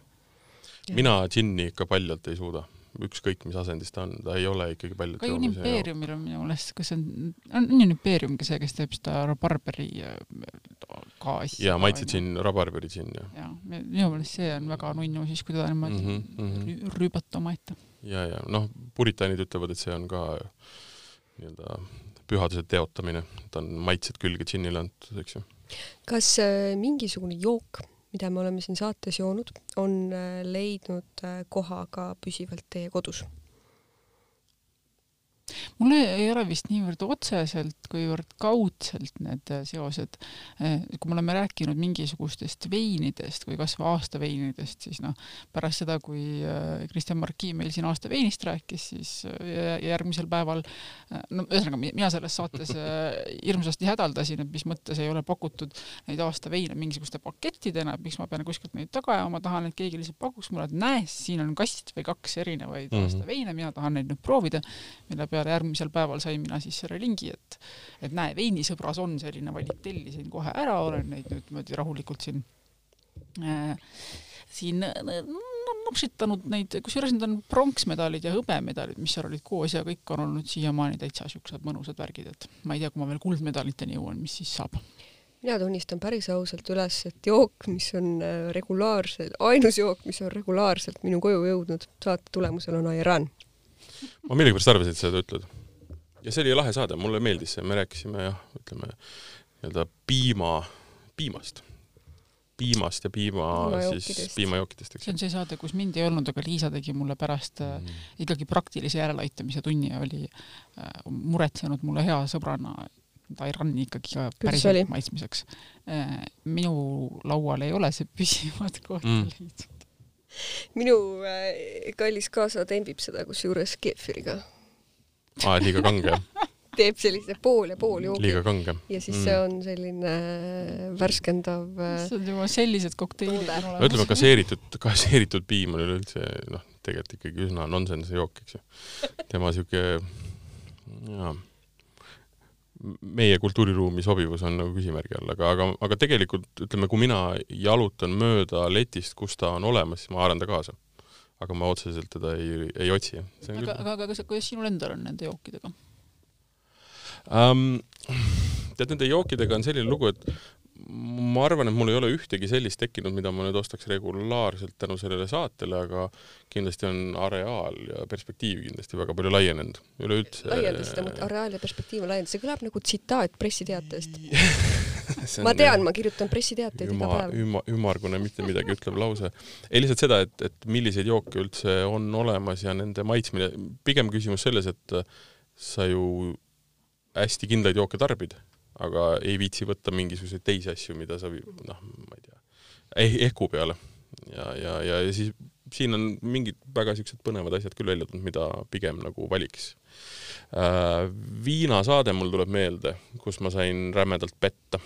mina džinni ikka paljalt ei suuda ükskõik mis asendis ta on, ta ei ole ikkagi palju ka Impeeriumil on minu meelest, kas on, on, ka see, kes teeb seda rabarberi gaasi? jaa, maitsed siin rabarberi džinn, jah. jaa, minu meelest see on väga nunnu siis, kui teda niimoodi mm -hmm, mm -hmm. rüübata omaette. ja, ja noh, puritaanid ütlevad, et see on ka nii-öelda pühaduse teotamine, ta on maitsed külge džinnile antud, eks ju. kas äh, mingisugune jook mida me oleme siin saates joonud, on äh, leidnud äh, koha ka püsivalt teie kodus mul ei ole vist niivõrd otseselt, kuivõrd kaudselt need äh, seosed. Äh, kui me oleme rääkinud mingisugustest veinidest või kas või aastaveinidest, siis noh, pärast seda, kui äh, Kristjan Marki meil siin aastaveinist rääkis, siis järgmisel päeval, no ühesõnaga, mina selles saates hirmsasti hädaldasin, et mis mõttes ei ole pakutud neid aastaveine mingisuguste pakettidena, et miks ma pean kuskilt neid taga ajama, tahan, et keegi lihtsalt pakuks mulle, et näe, siin on kast või kaks erinevaid mm -hmm. aastaveine, mina tahan neid nüüd proovida, mille peale järgmisel päeval sain mina siis selle lingi, et et näe, veinisõbras on selline valik, tellisin kohe ära, olen neid nüüd niimoodi rahulikult siin äh, siin nopsitanud neid, kusjuures need on pronksmedalid ja hõbemedalid, mis seal olid koos ja kõik on olnud siiamaani täitsa siuksed mõnusad värgid, et ma ei tea, kui ma veel kuldmedaliteni jõuan, mis siis saab. Mina tunnistan päris ausalt üles, et jook, mis on äh, regulaarselt, ainus jook, mis on regulaarselt minu koju jõudnud saate tulemusel, on Airan ma millegipärast arvasin, et sa seda ütled. ja see oli lahe saade, mulle meeldis see, me rääkisime jah, ütleme nii-öelda piima, piimast piimast ja piima siis piimajookidest, eks. see on see saade, kus mind ei olnud, aga Liisa tegi mulle pärast mm. äh, ikkagi praktilise järeleaitamise tunni ja oli äh, muretsenud mulle hea sõbrana Tairani ikkagi ka päriselt maitsmiseks äh,. minu laual ei ole see püsivat kohta mm. Minu äh, kallis kaasa tembib seda kusjuures keefiriga. aa, liiga kange teeb sellise pool ja pool joogi. liiga kange. ja siis mm. see on selline äh, värskendav. issand äh, jumal, sellised kokteilid on olemas. ütleme, gaseeritud, gaseeritud piim on üleüldse noh, tegelikult ikkagi üsna nonsense jook, eks ju. tema sihuke, jaa meie kultuuriruumi sobivus on nagu küsimärgi all, aga, aga, aga tegelikult ütleme, kui mina jalutan mööda letist, kus ta on olemas, siis ma haaran ta kaasa. aga ma otseselt teda ei, ei otsi. aga, aga, aga kas, kuidas sinul endal on nende jookidega um,? tead, nende jookidega on selline lugu, et ma arvan, et mul ei ole ühtegi sellist tekkinud, mida ma nüüd ostaks regulaarselt tänu sellele saatele, aga kindlasti on areaal ja perspektiiv kindlasti väga palju laienenud üleüldse. laiendas seda mõtet, areaal ja perspektiiv on laienenud, see kõlab nagu tsitaat pressiteatest ma tean, ma kirjutan pressiteateid iga päev. üma-, ümmargune, mitte midagi ütlev lause. ei, lihtsalt seda, et, et milliseid jooke üldse on olemas ja nende maitsmine, pigem küsimus selles, et sa ju hästi kindlaid jooke tarbid, aga ei viitsi võtta mingisuguseid teisi asju, mida sa noh, ma ei tea eh,, ehku peale. ja, ja, ja, ja siis siin on mingid väga siuksed põnevad asjad küll välja tulnud, mida pigem nagu valiks äh,. viinasaade mul tuleb meelde, kus ma sain rämedalt petta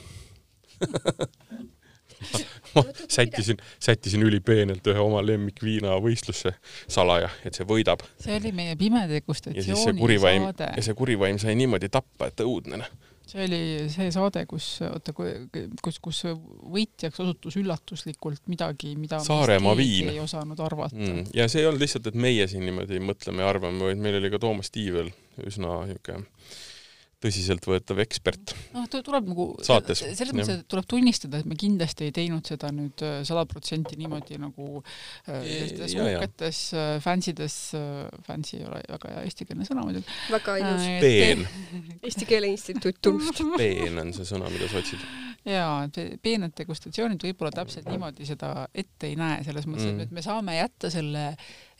ma sättisin, sättisin ülipeenelt ühe oma lemmikviina võistlusse salaja, et see võidab. see oli meie pime degustatsiooni saade. ja see kurivaim sai niimoodi tappa, et õudne noh see oli see saade, kus, oota, kus, kus võitjaks osutus üllatuslikult midagi, mida Saaremaa viin. ei osanud arvata. Mm.. ja see ei olnud lihtsalt, et meie siin niimoodi mõtleme ja arvame, vaid meil oli ka Toomas Tiivel üsna niisugune tõsiseltvõetav ekspert. noh, tuleb nagu saates. selles mõttes, et tuleb tunnistada, et me kindlasti ei teinud seda nüüd äh, sada protsenti niimoodi nagu sellistes äh, uhketes äh, fänsides, fansi ei ole väga hea eestikeelne sõna muidugi. väga ilus. peen. Eesti Keele Instituut tunnustab. peen on see sõna, mida sa otsid jaa, peened degustatsioonid võib-olla täpselt niimoodi seda ette ei näe, selles mõttes mm., et me saame jätta selle eh,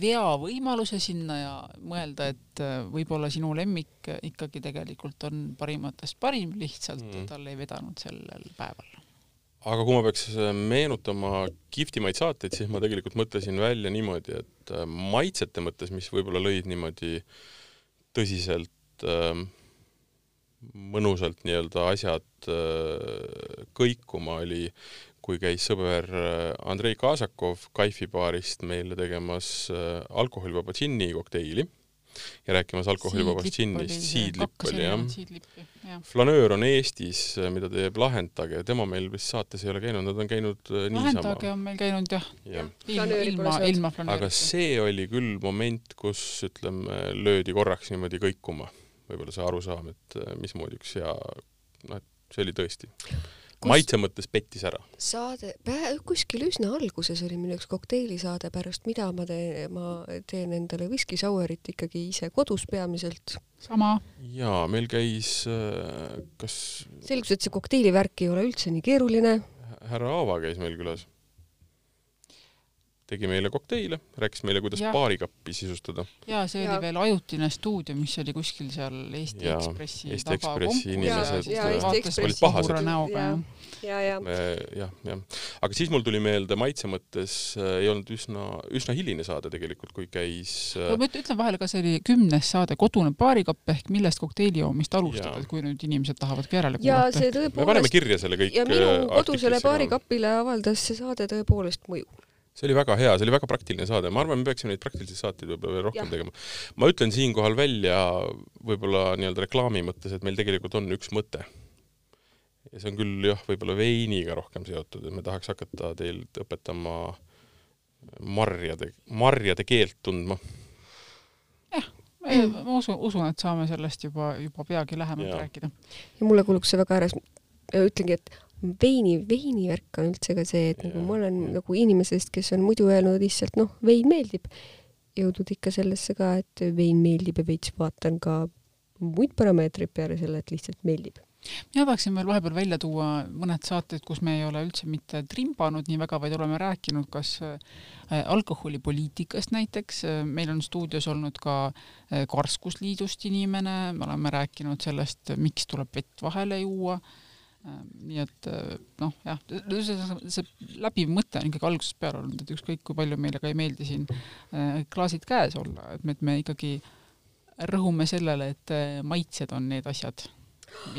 vea võimaluse sinna ja mõelda, et eh, võib-olla sinu lemmik ikkagi tegelikult on parimatest parim, lihtsalt mm. tal ei vedanud sellel päeval. aga kui ma peaks eh, meenutama kihvtimaid saateid, siis ma tegelikult mõtlesin välja niimoodi, et maitsete mõttes, mis võib-olla lõid niimoodi tõsiselt äh, mõnusalt nii-öelda asjad kõikuma, oli kui käis sõber äh, Andrei Kasakov Kaifi baarist meile tegemas äh, alkoholivaba džinni kokteili ja rääkimas alkoholivabast džinnist, siidlipp oli jah. flanöör on Eestis, mida teeb Lahendage, tema meil vist saates ei ole käinud, nad on käinud niisama. Lahendage on meil käinud jah ja. ja., ilma, ilma flanöörita. aga see oli küll moment, kus ütleme, löödi korraks niimoodi kõikuma võib-olla see arusaam, et äh, mismoodi üks hea, noh, et see oli tõesti. Maitse mõttes pettis ära. saade, kuskil üsna alguses oli meil üks kokteilisaade pärast, mida ma teen, ma teen endale whisky sour'it ikkagi ise kodus peamiselt. sama. jaa, meil käis, äh, kas selgus, et see kokteilivärk ei ole üldse nii keeruline. härra Aava käis meil külas tegi meile kokteile, rääkis meile, kuidas ja. baarikappi sisustada. ja see ja. oli veel ajutine stuudio, mis oli kuskil seal Eesti ja, Ekspressi Eesti Ekspressi inimesed olid pahased. jah, jah, jah, jah. aga siis mul tuli meelde maitse mõttes äh, ei olnud üsna, üsna hiline saade tegelikult, kui käis äh, no ma ütlen vahele ka, see oli kümnes saade Kodune baarikapp ehk millest kokteili joomist alustada, et kui nüüd inimesed tahavad järele kuulata. me paneme kirja selle kõik. ja minu äh, kodusele baarikapile avaldas see saade tõepoolest mõju see oli väga hea, see oli väga praktiline saade, ma arvan, me peaksime neid praktilisi saateid võib-olla veel rohkem ja. tegema. ma ütlen siinkohal välja võib-olla nii-öelda reklaami mõttes, et meil tegelikult on üks mõte. ja see on küll jah, võib-olla veiniga rohkem seotud, et me tahaks hakata teilt õpetama marjade, marjade keelt tundma. jah, ma usun, usun, et saame sellest juba, juba peagi lähemalt ja. rääkida. ja mulle kuuluks see väga ääres, ütlengi, et veini, veinivärk on üldse ka see, et ja, nagu ma olen nagu inimesest, kes on muidu öelnud lihtsalt noh, vein meeldib, jõudnud ikka sellesse ka, et vein meeldib ja veits vaatan ka muid parameetreid peale selle, et lihtsalt meeldib. Mina tahaksin veel vahepeal välja tuua mõned saated, kus me ei ole üldse mitte trimbanud nii väga, vaid oleme rääkinud kas äh, alkoholipoliitikast näiteks, meil on stuudios olnud ka äh, Karskusliidust inimene, me oleme rääkinud sellest, miks tuleb vett vahele juua nii et äh, noh, jah, see, läbiv mõte on ikkagi algusest peale olnud, et ükskõik kui palju meile ka ei meeldi siin äh, klaasid käes olla, et me, et me ikkagi rõhume sellele, et maitsed on need asjad,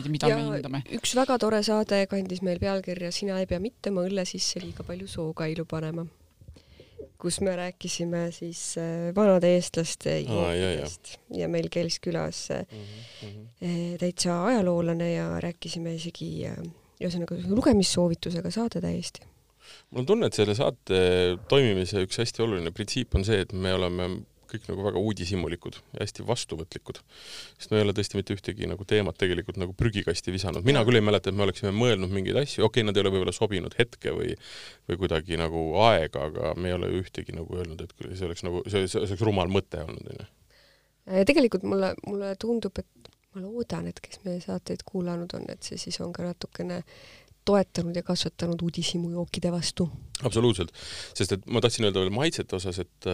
mida ja me hindame. üks väga tore saade kandis meil pealkirja Sina ei pea mitte oma õlle sisse liiga palju sookailu panema kus me rääkisime siis äh, vanade eestlaste jookidest ja, ja meil käis külas mm -hmm. täitsa ajaloolane ja rääkisime isegi ühesõnaga lugemissoovitusega saade täiesti. mul on tunne, et selle saate toimimise üks hästi oluline printsiip on see, et me oleme kõik nagu väga uudishimulikud ja hästi vastuvõtlikud. sest me ei ole tõesti mitte ühtegi nagu teemat tegelikult nagu prügikasti visanud. mina küll ei mäleta, et me oleksime mõelnud mingeid asju, okei okay,, nad ei ole võib-olla sobinud hetke või või kuidagi nagu aega, aga me ei ole ühtegi nagu öelnud, et see oleks nagu, see, see oleks rumal mõte olnud, onju. tegelikult mulle, mulle tundub, et ma loodan, et kes meie saateid kuulanud on, et see siis on ka natukene toetanud ja kasvatanud uudishimu jookide vastu. absoluutselt, sest et ma tahtsin öelda veel maitsete osas, et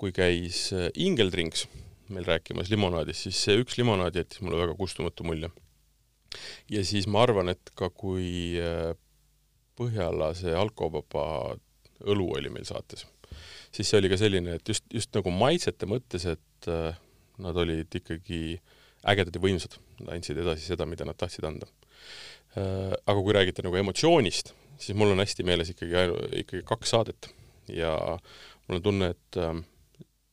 kui käis äh, Ingeldrinks meil rääkimas limonaadist, siis see üks limonaad jättis mulle väga kustumatu mulje. ja siis ma arvan, et ka kui äh, Põhjala see alkovaba õlu oli meil saates, siis see oli ka selline, et just, just nagu maitsete mõttes, et nad olid ikkagi ägedad ja võimsad, andsid edasi seda, mida nad tahtsid anda. Äh, aga kui räägite nagu emotsioonist, siis mul on hästi meeles ikkagi, ikkagi kaks saadet. Ja mul on tunne, et äh,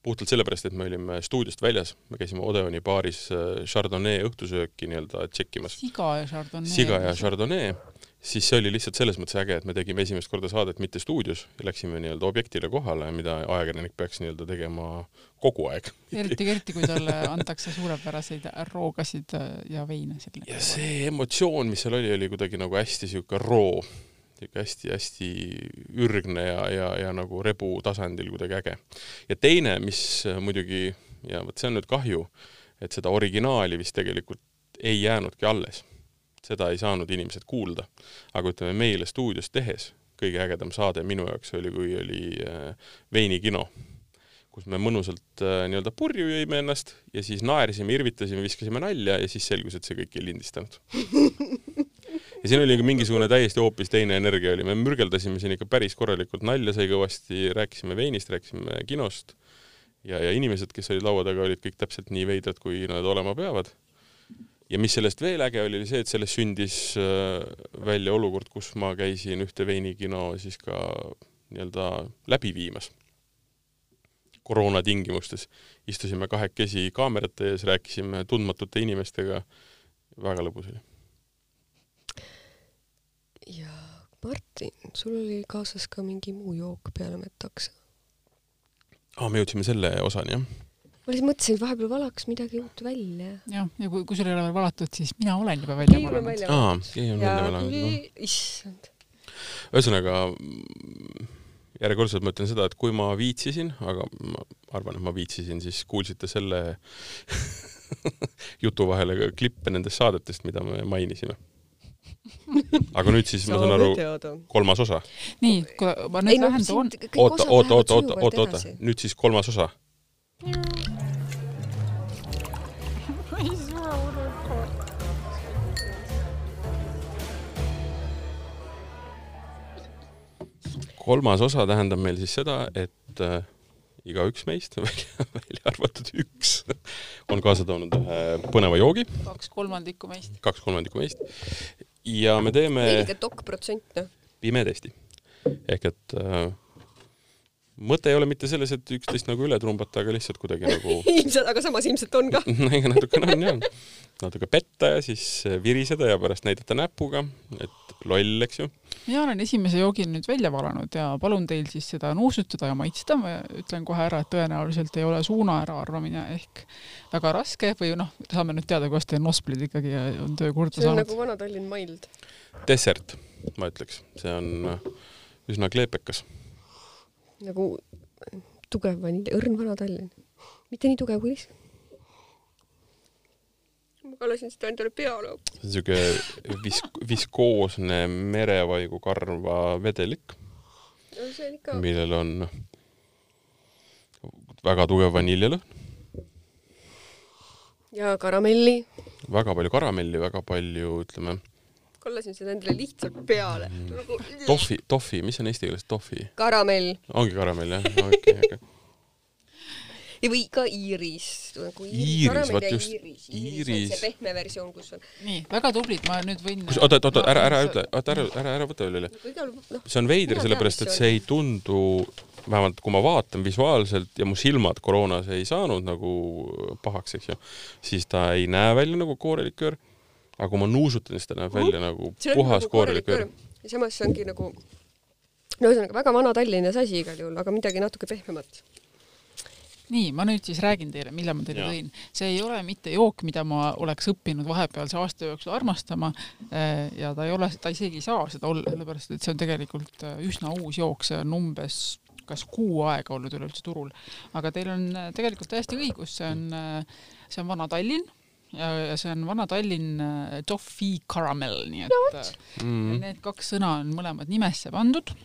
puhtalt sellepärast, et me olime stuudiost väljas, me käisime Odeoni baaris äh, Chardonnay õhtusööki nii-öelda tšekkimas. siga ja Chardonnay. siga ja Chardonnay siis see oli lihtsalt selles mõttes äge, et me tegime esimest korda saadet mitte stuudios läksime nii-öelda objektile kohale, mida ajakirjanik peaks nii-öelda tegema kogu aeg. eriti, eriti kui talle antakse suurepäraseid roogasid ja veine. ja see emotsioon, mis seal oli, oli kuidagi nagu hästi niisugune roo, niisugune hästi-hästi ürgne ja, ja, ja nagu rebu tasandil kuidagi äge. ja teine, mis muidugi, ja vot see on nüüd kahju, et seda originaali vist tegelikult ei jäänudki alles seda ei saanud inimesed kuulda. aga ütleme, meile stuudios tehes kõige ägedam saade minu jaoks oli, kui oli äh, veinikino, kus me mõnusalt äh, nii-öelda purju jõime ennast ja siis naersime, irvitasime, viskasime nalja ja siis selgus, et see kõik ei lindistanud ja siin oli ka mingisugune täiesti hoopis teine energia oli, me mürgeldasime siin ikka päris korralikult, nalja sai kõvasti, rääkisime veinist, rääkisime kinost ja, ja inimesed, kes olid laua taga, olid kõik täpselt nii veidrad, kui nad olema peavad ja mis sellest veel äge oli, oli see, et sellest sündis äh, välja olukord, kus ma käisin ühte veinikino siis ka nii-öelda läbi viimas. koroona tingimustes. istusime kahekesi kaamerate ees, rääkisime tundmatute inimestega, väga lõbus oli. Ja Martin, sul oli kaasas ka mingi muu jook peale metaks? aa, me jõudsime selle osani, jah ma lihtsalt mõtlesin, et vahepeal valaks midagi uut välja. jah, ja kui, kui sul ei ole veel valatud, siis mina olen juba välja valanud. aa, keegi on välja valanud. issand. ühesõnaga, järjekordselt ma ütlen seda, et kui ma viitsisin, aga ma arvan, et ma viitsisin, siis kuulsite selle jutu vahele klippe nendest saadetest, mida me mainisime aga nüüd siis ma saan aru, kolmas osa. nii, ma nüüd lähen toon. oota, oota, oota, oota, oota, oota, nüüd siis kolmas osa kolmas osa tähendab meil siis seda, et äh, igaüks meist, välja, arvatud üks, on kaasa toonud ühe põneva joogi. kaks kolmandikku meist. kaks kolmandikku meist. ja me teeme. õige dokk-protsent, noh. pimetesti. ehk et äh, mõte ei ole mitte selles, et üksteist nagu üle trumbata, aga lihtsalt kuidagi nagu ilmselt, aga samas ilmselt on ka ega natukene on jah. natuke petta ja siis viriseda ja pärast näidata näpuga, et loll, eks ju. mina olen esimese joogi nüüd välja valanud ja palun teil siis seda nuusutada ja maitsta, ma ütlen kohe ära, et tõenäoliselt ei ole suuna äraarvamine ehk väga raske või noh, saame nüüd teada, kuidas teil nosplid ikkagi on töö korda saanud. see on saanud. nagu Vana-Tallinn Mild. dessert, ma ütleks, see on üsna kleepekas nagu tugev vanilj, õrn Vana-Tallinn. mitte nii tugev kui lihtsalt. ma kallasin seda endale peale. see on siuke vis-, viskoosne merevaigu karva vedelik no,, millel on väga tugev vaniljelõhn. ja karamelli. väga palju karamelli, väga palju, ütleme kallasin seda endale lihtsalt peale. Nagu... tohvi, tohvi, mis on eesti keeles tohvi? karamell. ongi karamell jah, okei okay. ja või ka iiris nagu. iiris, vot just. iiris, iiris. see pehme versioon, kus on. nii, väga tublid, ma nüüd võin. oota, oota, ära, ära ütle, oota, ära, ära, ära võta veel üle. Noh, see on veider, sellepärast et see ei tundu, vähemalt kui ma vaatan visuaalselt ja mu silmad koroonas ei saanud nagu pahaks, eks ju, siis ta ei näe välja nagu kooreliköör aga kui ma nuusutan, siis ta näeb välja nagu puhas nagu kooreliköör. ja samas see ongi nagu, no ühesõnaga väga vana Tallinnas asi igal juhul, aga midagi natuke pehmemat nii, ma nüüd siis räägin teile, mille ma teile tõin. see ei ole mitte jook, mida ma oleks õppinud vahepealse aasta jooksul armastama eh, ja ta ei ole, ta isegi ei saa seda olla, sellepärast et see on tegelikult eh, üsna uus jook, see on umbes kas kuu aega olnud üleüldse turul. aga teil on eh, tegelikult täiesti õigus, see on, see on Vana Tallinn ja, ja see on Vana-Tallinn äh, Toffee Caramel, nii et no, mm. need kaks sõna on mõlemad nimesse pandud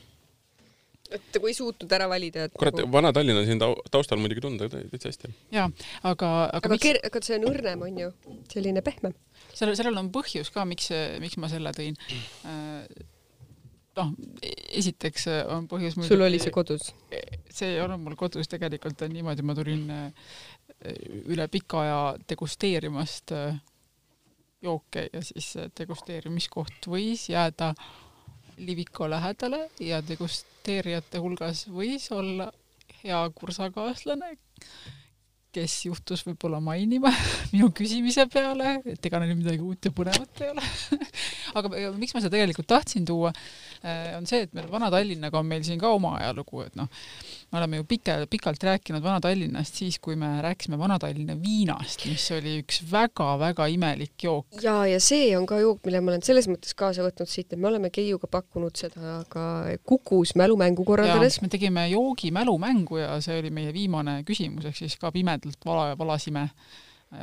et kui ei suutnud ära valida, et kurat nagu..., Vana-Tallinn on siin taustal muidugi tunda täitsa hästi. jaa, aga, aga aga miks... aga see on õrnem, on ju, selline pehmem. sellel, sellel on põhjus ka, miks, miks ma selle tõin. Äh, noh, esiteks on põhjus muidugi sul oli see kodus? see ei olnud mul kodus, tegelikult on niimoodi, ma tulin äh, üle pika aja degusteerimast äh, jooke ja siis degusteerimiskoht võis jääda Liviko lähedale ja degusteerijate hulgas võis olla hea kursakaaslane, kes juhtus võib-olla mainima minu küsimise peale, et ega neil midagi uut ja põnevat ei ole. Aga miks ma seda tegelikult tahtsin tuua, äh, on see, et meil Vana-Tallinnaga on meil siin ka oma ajalugu, et noh, me oleme ju pika, pikalt rääkinud Vana-Tallinnast siis, kui me rääkisime Vana-Tallinna viinast, mis oli üks väga-väga imelik jook. ja, ja see on ka jook, mille ma olen selles mõttes kaasa võtnud siit, et me oleme Keiuga pakkunud seda ka Kukus mälumängu korraldades. me tegime joogi mälumängu ja see oli meie viimane küsimus, ehk siis ka pimedalt vala, valasime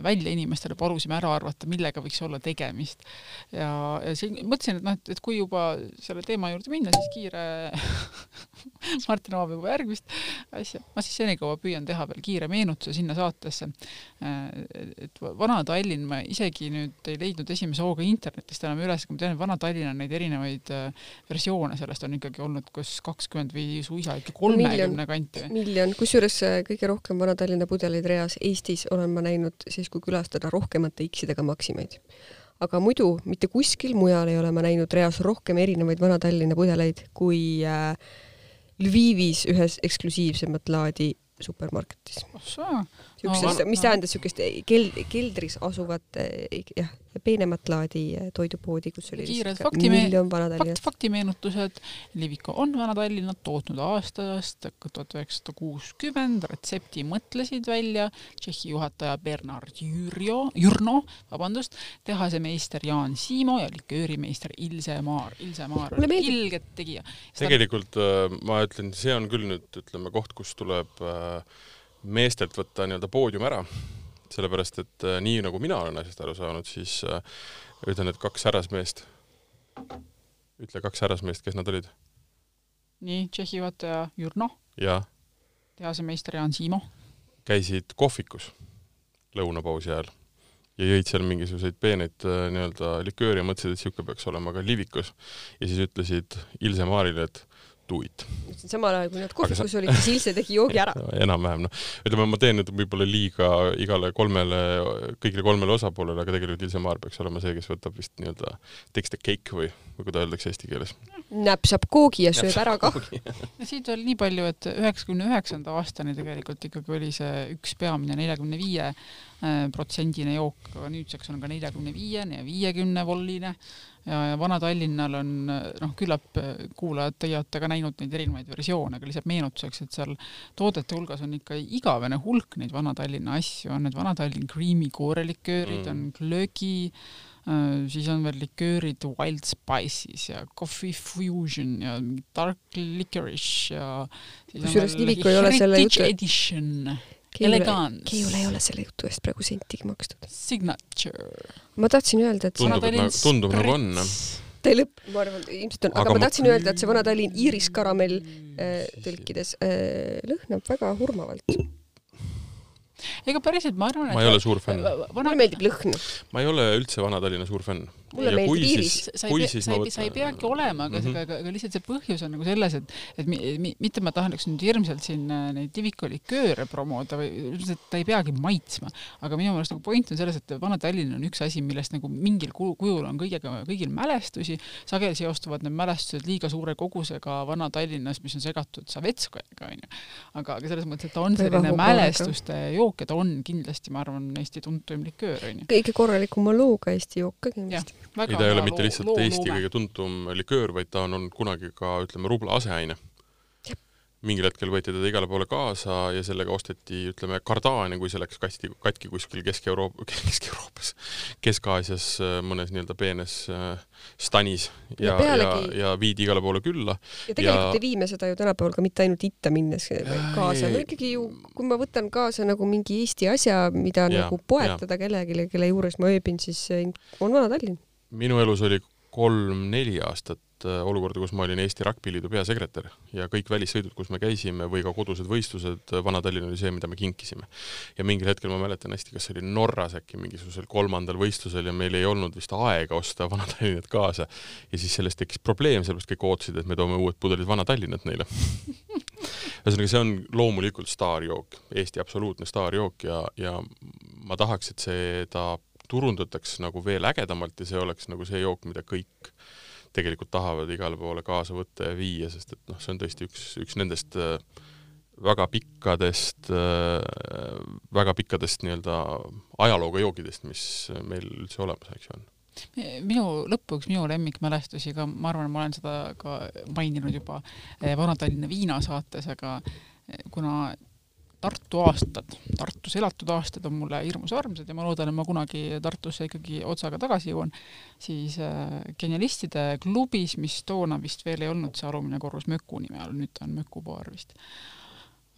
välja inimestele, palusime ära arvata, millega võiks olla tegemist. ja, ja siin mõtlesin, et noh, et, et kui juba selle teema juurde minna, siis kiire Martin avab juba järgmist asja. ma siis senikaua püüan teha veel kiire meenutuse sinna saatesse. et Vana-Tallinn, ma isegi nüüd ei leidnud esimese hooga internetist enam üles, aga ma tean, et Vana-Tallinn on neid erinevaid äh, versioone sellest on ikkagi olnud kas kakskümmend või suisa ikka kolmekümne kanti. miljon, kusjuures äh, kõige rohkem Vana-Tallinna pudeleid reas Eestis olen ma näinud siis, kui külastada rohkemate X-idega Maximeid. aga muidu mitte kuskil mujal ei ole ma näinud reas rohkem erinevaid Vana-Tallinna pudeleid kui äh, Lvivis ühes eksklusiivsemat laadi supermarketis. Niisugusest no,, mis tähendas niisugust keld-, keldris asuvat jah, peenemat laadi toidupoodi, kus oli kiired faktimeen-, fakt, faktimeenutused. Liviko on Vana-Tallinna tootnud aastast tuhat üheksasada kuuskümmend, retsepti mõtlesid välja Tšehhi juhataja Bernard Jürjo, Jürno, vabandust, tehase meister Jaan Siimo ja liköörimeister Ilse Maar. Ilse Maar oli ilget tegija. tegelikult äh, ma ütlen, see on küll nüüd ütleme koht, kus tuleb äh, meestelt võtta nii-öelda poodium ära, sellepärast et äh, nii nagu mina olen asjast aru saanud, siis äh, ütlen, et kaks härrasmeest, ütle kaks härrasmeest, kes nad olid? nii, Tšehhi juhataja Jurno. jah. tehase meister Jaan Siimo. käisid kohvikus lõunapausi ajal ja jõid seal mingisuguseid peeneid äh, nii-öelda likööri ja mõtlesid, et niisugune peaks olema ka Livikus. ja siis ütlesid Ilse Maarile, et do it. samal ajal, kui nad kohvikus sa... olid, siis Ilse tegi joogi ära enam-vähem, noh. ütleme, ma teen nüüd võib-olla liiga igale kolmele, kõigile kolmele osapoolele, aga tegelikult Ilse Maar peaks olema see, kes võtab vist nii-öelda takes the cake või, või kuidas öeldakse eesti keeles. näpsab koogi ja sööb ära kah. siit veel nii palju, et üheksakümne üheksanda aastani tegelikult ikkagi oli see üks peamine neljakümne viie äh, protsendine jook, aga nüüdseks on ka neljakümne viiene ja viiekümne volline ja, ja Vana-Tallinnal on noh, küllap kuulajad, teie olete ka näinud neid erinevaid versioone, aga lihtsalt meenutuseks, et seal toodete hulgas on ikka igavene hulk neid Vana-Tallinna asju, on need Vana-Tallinn Creamy kooreliköörid mm., on glögi äh,, siis on veel liköörid Wild Spices ja Coffee Fusion ja Dark Licorice ja kusjuures Liviko ei ole selle jutu edition elegant. Keiul ei ole selle jutu eest praegu sentigi makstud. Signature. ma tahtsin öelda, et tundub, et nagu, tundub nagu on. ta ei lõpp, ma arvan, ilmselt on, aga ma tahtsin öelda, et see Vana-Tallinn Iiris karamell äh, tõlkides äh, lõhnab väga hurmavalt ega päriselt ma arvan, et ma ei ole suur fänn. mulle meeldib lõhn. ma ei ole üldse Vana-Tallinna suur fänn. Mulle ja meeldib Iiris. sa ei, sa ei, sa ei peagi olema, aga mm, -hmm. aga, aga lihtsalt see põhjus on nagu selles, et, et mi, mi, mitte ma tahaks nüüd hirmsalt siin äh, neid Liviko likööre promoda või ilmselt ta ei peagi maitsma, aga minu meelest nagu point on selles, et Vana-Tallinn on üks asi, millest nagu mingil kujul on kõigega, kõigil mälestusi, sageli seostuvad need mälestused liiga suure kogusega Vana-Tallinnas, mis on segatud Savetskajaga, onju. aga, aga selles mõttes, et ta on selline mälestuste jook, jook ja ta on kindlasti, ma arvan, Eesti tuntuim liköör, onju. kõige korralikuma looga Eesti jook ka kindlasti. Ei, ta ei ole mitte lihtsalt loo, Eesti kõige tuntum liköör, vaid ta on olnud kunagi ka, ütleme, rubla aseaine. mingil hetkel võeti teda igale poole kaasa ja sellega osteti, ütleme, kardaani, kui see läks kasti, katki kuskil Kesk-Euroopa, Kesk-Euroopas, Kesk-Aasias äh, mõnes nii-öelda peenes äh, stanis ja, Ja ja, ja, ja viidi igale poole külla. ja tegelikult Ja- ei vii me seda ju tänapäeval ka mitte ainult itta minnes kaasa, ei, no ikkagi ju, kui ma võtan kaasa nagu mingi Eesti asja, mida Jaa, nagu poetada kellelegi, kelle juures ma ööbin, siis eh, on Vana-Tallinn. Minu elus oli kolm-neli aastat äh, olukorda, kus ma olin Eesti Rugbyliidu peasekretär ja kõik välissõidud, kus me käisime või ka kodused võistlused, äh, Vana-Tallinn oli see, mida me kinkisime. ja mingil hetkel ma mäletan hästi, kas see oli Norras äkki mingisugusel kolmandal võistlusel ja meil ei olnud vist aega osta Vana-Tallinnat kaasa. ja siis sellest tekkis probleem, sellepärast kõik ootasid, et me toome uued pudelid Vana-Tallinnat neile ühesõnaga, see on loomulikult staarjook, Eesti absoluutne staarjook ja, ja ma tahaks, et seda turundataks nagu veel ägedamalt ja see oleks nagu see jook, mida kõik tegelikult tahavad igale poole kaasa võtta ja viia, sest et noh, see on tõesti üks, üks nendest äh, väga pikkadest, väga pikkadest nii-öelda ajalooga joogidest, mis meil üldse olemas, eks ju, on. Minu lõpuks minu lemmikmälestusi ka, ma arvan, ma olen seda ka maininud juba eh, Vana-Tallinna viina saates, aga eh, kuna Tartu aastad, Tartus elatud aastad on mulle hirmus armsad ja ma loodan, et ma kunagi Tartusse ikkagi otsaga tagasi jõuan, siis äh, Genialistide klubis, mis toona vist veel ei olnud see alumine korrus Möku nime all, nüüd ta on Möku baar vist.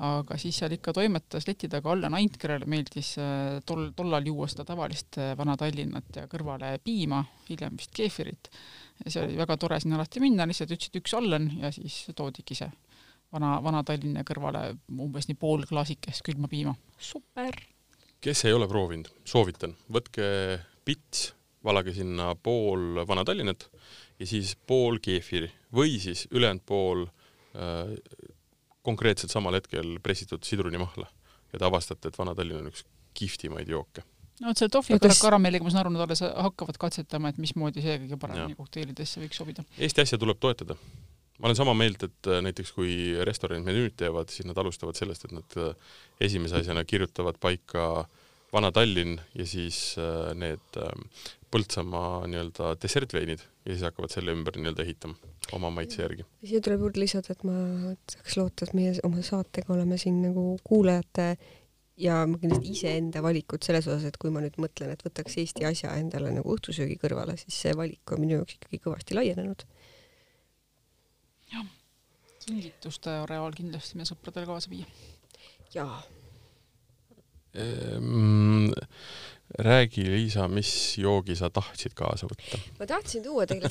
aga siis seal ikka toimetas leti taga Allan Ant, kellele meeldis äh, tol, tollal juua seda tavalist äh, Vana-Tallinnat ja kõrvale piima, hiljem vist keefirit. ja see oli väga tore sinna alati minna, lihtsalt ütlesid üks Allan ja siis toodigi see vana, Vana-Tallinna kõrvale umbes nii pool klaasikest külma piima. super! kes ei ole proovinud, soovitan, võtke pits, valage sinna pool Vana-Tallinnat ja siis pool keefiri või siis ülejäänud pool äh, konkreetselt samal hetkel pressitud sidrunimahla ja te avastate, et Vana-Tallinn on üks kihvtimaid jooke. no vot selle tohvi Oota, s- karamelliga ma saan aru, nad alles hakkavad katsetama, et mismoodi see kõige paremini kokteilidesse võiks sobida. Eesti asja tuleb toetada. Ma olen sama meelt, et äh, näiteks kui restoranid menüüd teevad, siis nad alustavad sellest, et nad äh, esimese asjana kirjutavad paika Vana-Tallinn ja siis äh, need Põltsamaa nii-öelda dessertveinid ja siis hakkavad selle ümber nii-öelda ehitama oma maitse järgi. siia tuleb juurde lisada, et ma tahaks loota, et meie oma saatega oleme siin nagu kuulajate ja ma kindlasti iseenda valikud selles osas, et kui ma nüüd mõtlen, et võtaks Eesti asja endale nagu õhtusöögi kõrvale, siis see valik on minu jaoks ikkagi kõvasti laienenud. Kingituste areaal kindlasti meie sõpradele kaasa viia. jaa, Ehm, räägi, Liisa, mis joogi sa tahtsid kaasa võtta? ma tahtsin tuua teile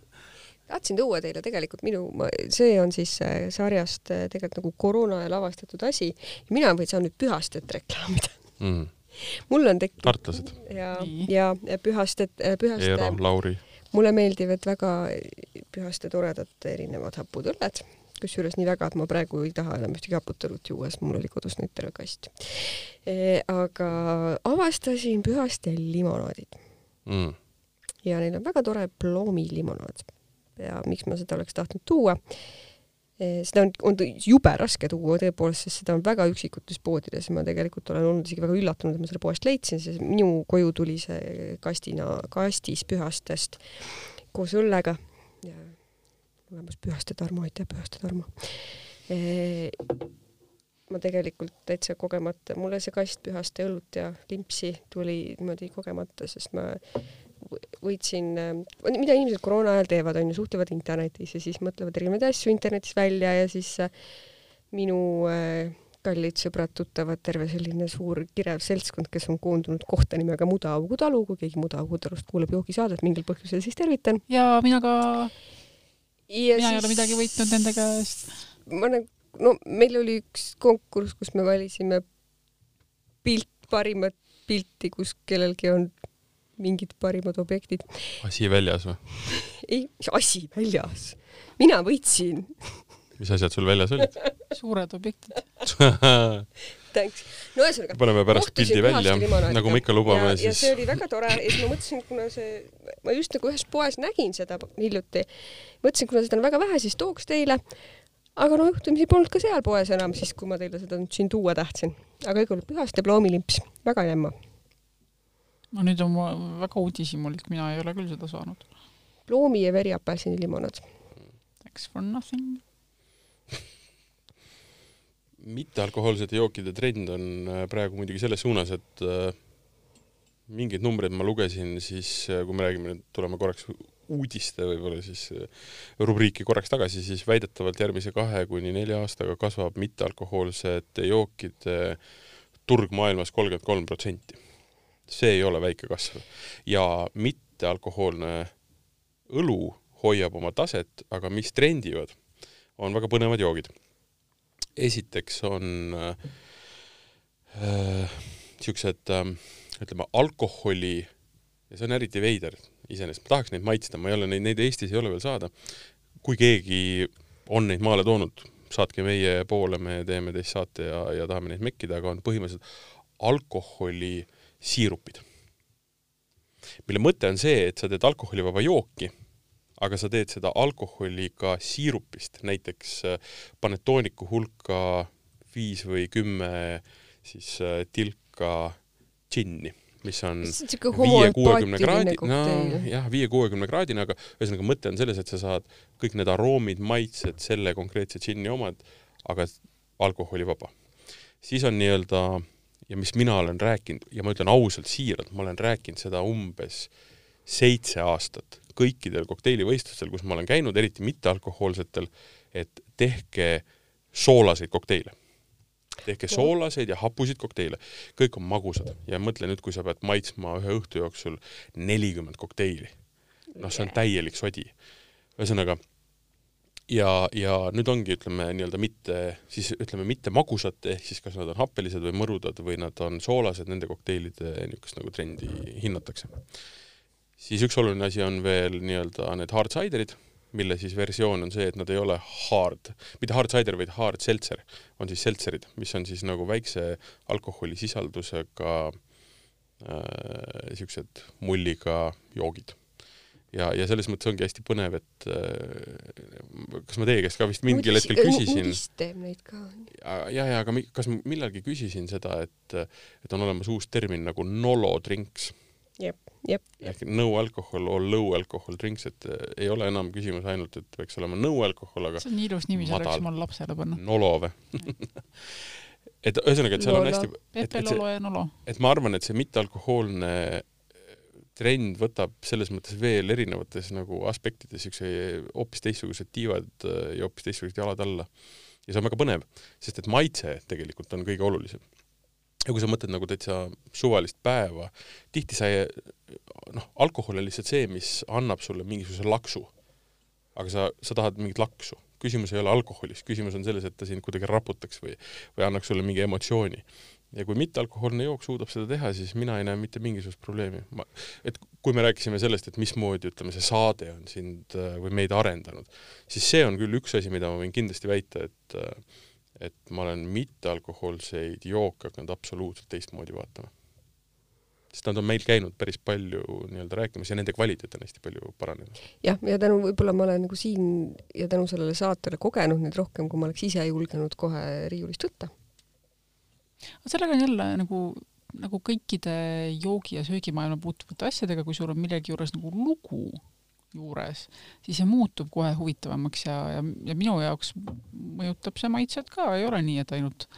tahtsin tuua teile tegelikult minu, see on siis äh, sarjast äh, tegelikult nagu koroona ajal avastatud asi mina võin saan nüüd Pühastet reklaamida. Mm. mul on tekkinud tartlased, ja ja Pühastet, Pühaste Eero, Lauri. Mulle meeldivad väga Pühaste toredad erinevad hapud õlled, kusjuures nii väga, et ma praegu ei taha enam ühtegi haput õlut juua, sest mul oli kodus neid terve kast e,. aga avastasin Pühaste limonaadid Mm. ja neil on väga tore ploomilimonaad. ja miks ma seda oleks tahtnud tuua? Seda on, on jube raske tuua tõepoolest, sest seda on väga üksikutes poodides. Ma tegelikult olen olnud isegi väga üllatunud, et ma selle poest leidsin, sest minu koju tuli see kastina, kastis pühastest koos õllega olemas Pühaste Tarmo, aitäh Pühaste Tarmo e, ma tegelikult täitsa kogemata, mulle see kast Pühaste õlut ja limpsi tuli niimoodi kogemata, sest ma võitsin, mida inimesed koroona ajal teevad, on ju, suhtlevad internetis ja siis mõtlevad erinevaid asju internetis välja ja siis äh, minu äh, kallid sõbrad-tuttavad, terve selline suur kirev seltskond, kes on koondunud kohta nimega Mudaaugu talu, kui keegi Mudaaugu talust kuulab joogisaadet mingil põhjusel, siis tervitan. ja mina ka, mina ei ole midagi võitnud nende käest. ma nagu, no meil oli üks konkurss, kus me valisime pilt, parimat pilti, kus kellelgi on mingid parimad objektid. asi väljas või? ei, mis asi väljas. mina võitsin. mis asjad sul väljas olid suured objektid. Thanks. no ühesõnaga. paneme pärast pildi välja, nagu me ikka lubame, ja, siis ja see oli väga tore ja siis ma mõtlesin, kuna see, ma just nagu ühes poes nägin seda hiljuti, mõtlesin, kuna seda on väga vähe, siis tooks teile. aga no juhtumisi polnud ka seal poes enam siis, kui ma teile seda nüüd siin tuua tahtsin. aga igal juhul Pühaste ploomilimps, väga jämma. No nüüd on väga uudishimulik, mina ei ole küll seda saanud. ploomi ja veriapelsini limonaad. Thanks for nothing. mittealkohoolsete jookide trend on äh, praegu muidugi selles suunas, et äh, mingeid numbreid ma lugesin, siis äh, kui me räägime nüüd, tuleme korraks uudiste võib-olla siis rubriiki korraks tagasi, siis väidetavalt järgmise kahe kuni nelja aastaga kasvab mittealkohoolsete jookide turg maailmas kolmkümmend kolm protsenti. See ei ole väike kasv ja mittealkohoolne õlu hoiab oma taset, aga mis trendivad, on väga põnevad joogid esiteks on äh, äh, ütleme, alkoholi ja see on eriti veider iseenesest, ma tahaks neid maitsta, ma ei ole neid, neid Eestis ei ole veel saada. kui keegi on neid maale toonud, saatke meie poole, me teeme teist saate ja, ja tahame neid mekkida, aga on põhimõtteliselt alkoholisiirupid, mille mõte on see, et sa teed alkoholivaba jooki aga sa teed seda alkoholiga siirupist, näiteks äh, paned tooniku hulka viis või kümme siis äh, tilka džinni, mis on viie-kuuekümne kraadi, no jah, viie-kuuekümne kraadine, aga ühesõnaga mõte on selles, et sa saad kõik need aroomid, maitsed selle konkreetse džinni omad, aga alkoholivaba. siis on nii-öelda ja mis mina olen rääkinud ja ma ütlen ausalt, siiralt, ma olen rääkinud seda umbes seitse aastat kõikidel kokteilivõistlustel, kus ma olen käinud, eriti mittealkohoolsetel, et tehke soolaseid kokteile. tehke soolaseid ja hapusid kokteile. kõik on magusad ja mõtle nüüd, kui sa pead maitsma ühe õhtu jooksul nelikümmend kokteili. noh, see on täielik sodi. ühesõnaga, ja, ja nüüd ongi, ütleme nii-öelda mitte, siis ütleme mitte magusate, ehk siis kas nad on happelised või mõrudad või nad on soolased, nende kokteilide niisugust nagu trendi hinnatakse. Siis üks oluline asi on veel nii-öelda need hard cider'id, mille siis versioon on see, et nad ei ole hard, mitte hard cider, vaid hard seltser, on siis seltserid, mis on siis nagu väikse alkoholisisaldusega niisugused äh, mulliga joogid ja, ja selles mõttes ongi hästi põnev, et äh, kas ma teie käest ka vist mingil hetkel küsisin. vist teeb neid ka. ja, ja, ja aga mi, kas ma millalgi küsisin seda, et, et on olemas uus termin nagu nolodrinks jep, jep. ehk no alcohol or low alcohol drinks, et äh, ei ole enam küsimus ainult, et peaks olema no alcohol, aga see on nii ilus nimi, selle võiks omale lapsele panna. Nolo või et ühesõnaga, et seal Nolo. on hästi Pepe, Lolo ja Nolo. et ma arvan, et see mittealkohoolne trend võtab selles mõttes veel erinevates nagu aspektides siukse hoopis teistsugused tiivad äh, ja hoopis teistsugused jalad alla. ja see on väga põnev, sest et maitse tegelikult on kõige olulisem ja kui sa mõtled nagu täitsa suvalist päeva, tihti sa ei, noh, alkohol on lihtsalt see, mis annab sulle mingisuguse laksu. aga sa, sa tahad mingit laksu. küsimus ei ole alkoholis, küsimus on selles, et ta sind kuidagi raputaks või, või annaks sulle mingi emotsiooni. Ja kui mittealkohoolne jook suudab seda teha, siis mina ei näe mitte mingisugust probleemi. ma, et kui me rääkisime sellest, et mismoodi, ütleme, see saade on sind äh, või meid arendanud, siis see on küll üks asi, mida ma võin kindlasti väita, et äh, et ma olen mittealkohoolseid jooke hakanud absoluutselt teistmoodi vaatama. sest nad on meil käinud päris palju nii-öelda rääkimas ja nende kvaliteet on hästi palju paranenud. jah, ja tänu, võib-olla ma olen nagu siin ja tänu sellele saatele kogenud neid rohkem, kui ma oleks ise julgenud kohe riiulist võtta. Sellega on jälle nagu, nagu kõikide joogi- ja söögimaailma puutuvate asjadega, kui sul on millegi juures nagu lugu juures, siis see muutub kohe huvitavamaks ja, ja, ja minu jaoks mõjutab see maitset ka, ei ole nii, et ainult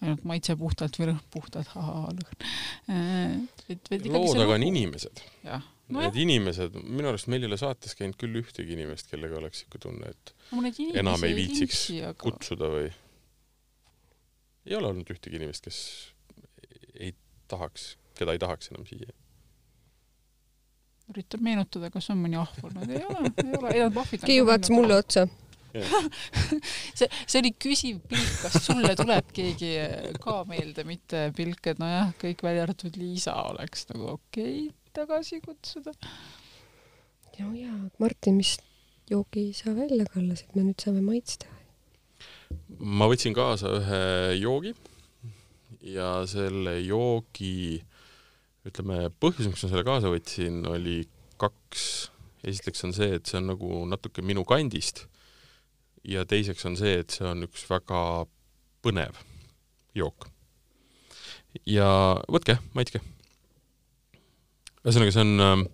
ainult maitse puhtalt või rõhn puhtalt, ahaa, lõhn. et loo taga on inimesed. jah. No Need inimesed, minu arust meil ei ole saates käinud küll ühtegi inimest, kellega oleks niisugune tunne, et no, enam ei viitsiks linksi, aga... kutsuda või ei ole olnud ühtegi inimest, kes ei tahaks, keda ei tahaks enam siia üritan meenutada, kas on mõni ahv olnud, ei ole, ei ole, ei nad vahvid Keiu vaatas mulle otsa. see, see oli küsiv pilk, kas sulle tuleb keegi ka meelde, mitte pilk, et nojah, kõik välja arvatud Liisa oleks nagu okei okay, tagasi kutsuda. no jaa, Martin, mis joogi sa välja kallasid, me nüüd saame maitsta? Ma võtsin kaasa ühe joogi ja selle joogi ütleme, põhjus, miks ma selle kaasa võtsin, oli kaks. esiteks on see, et see on nagu natuke minu kandist ja teiseks on see, et see on üks väga põnev jook. ja võtke, maitske. ühesõnaga, see on,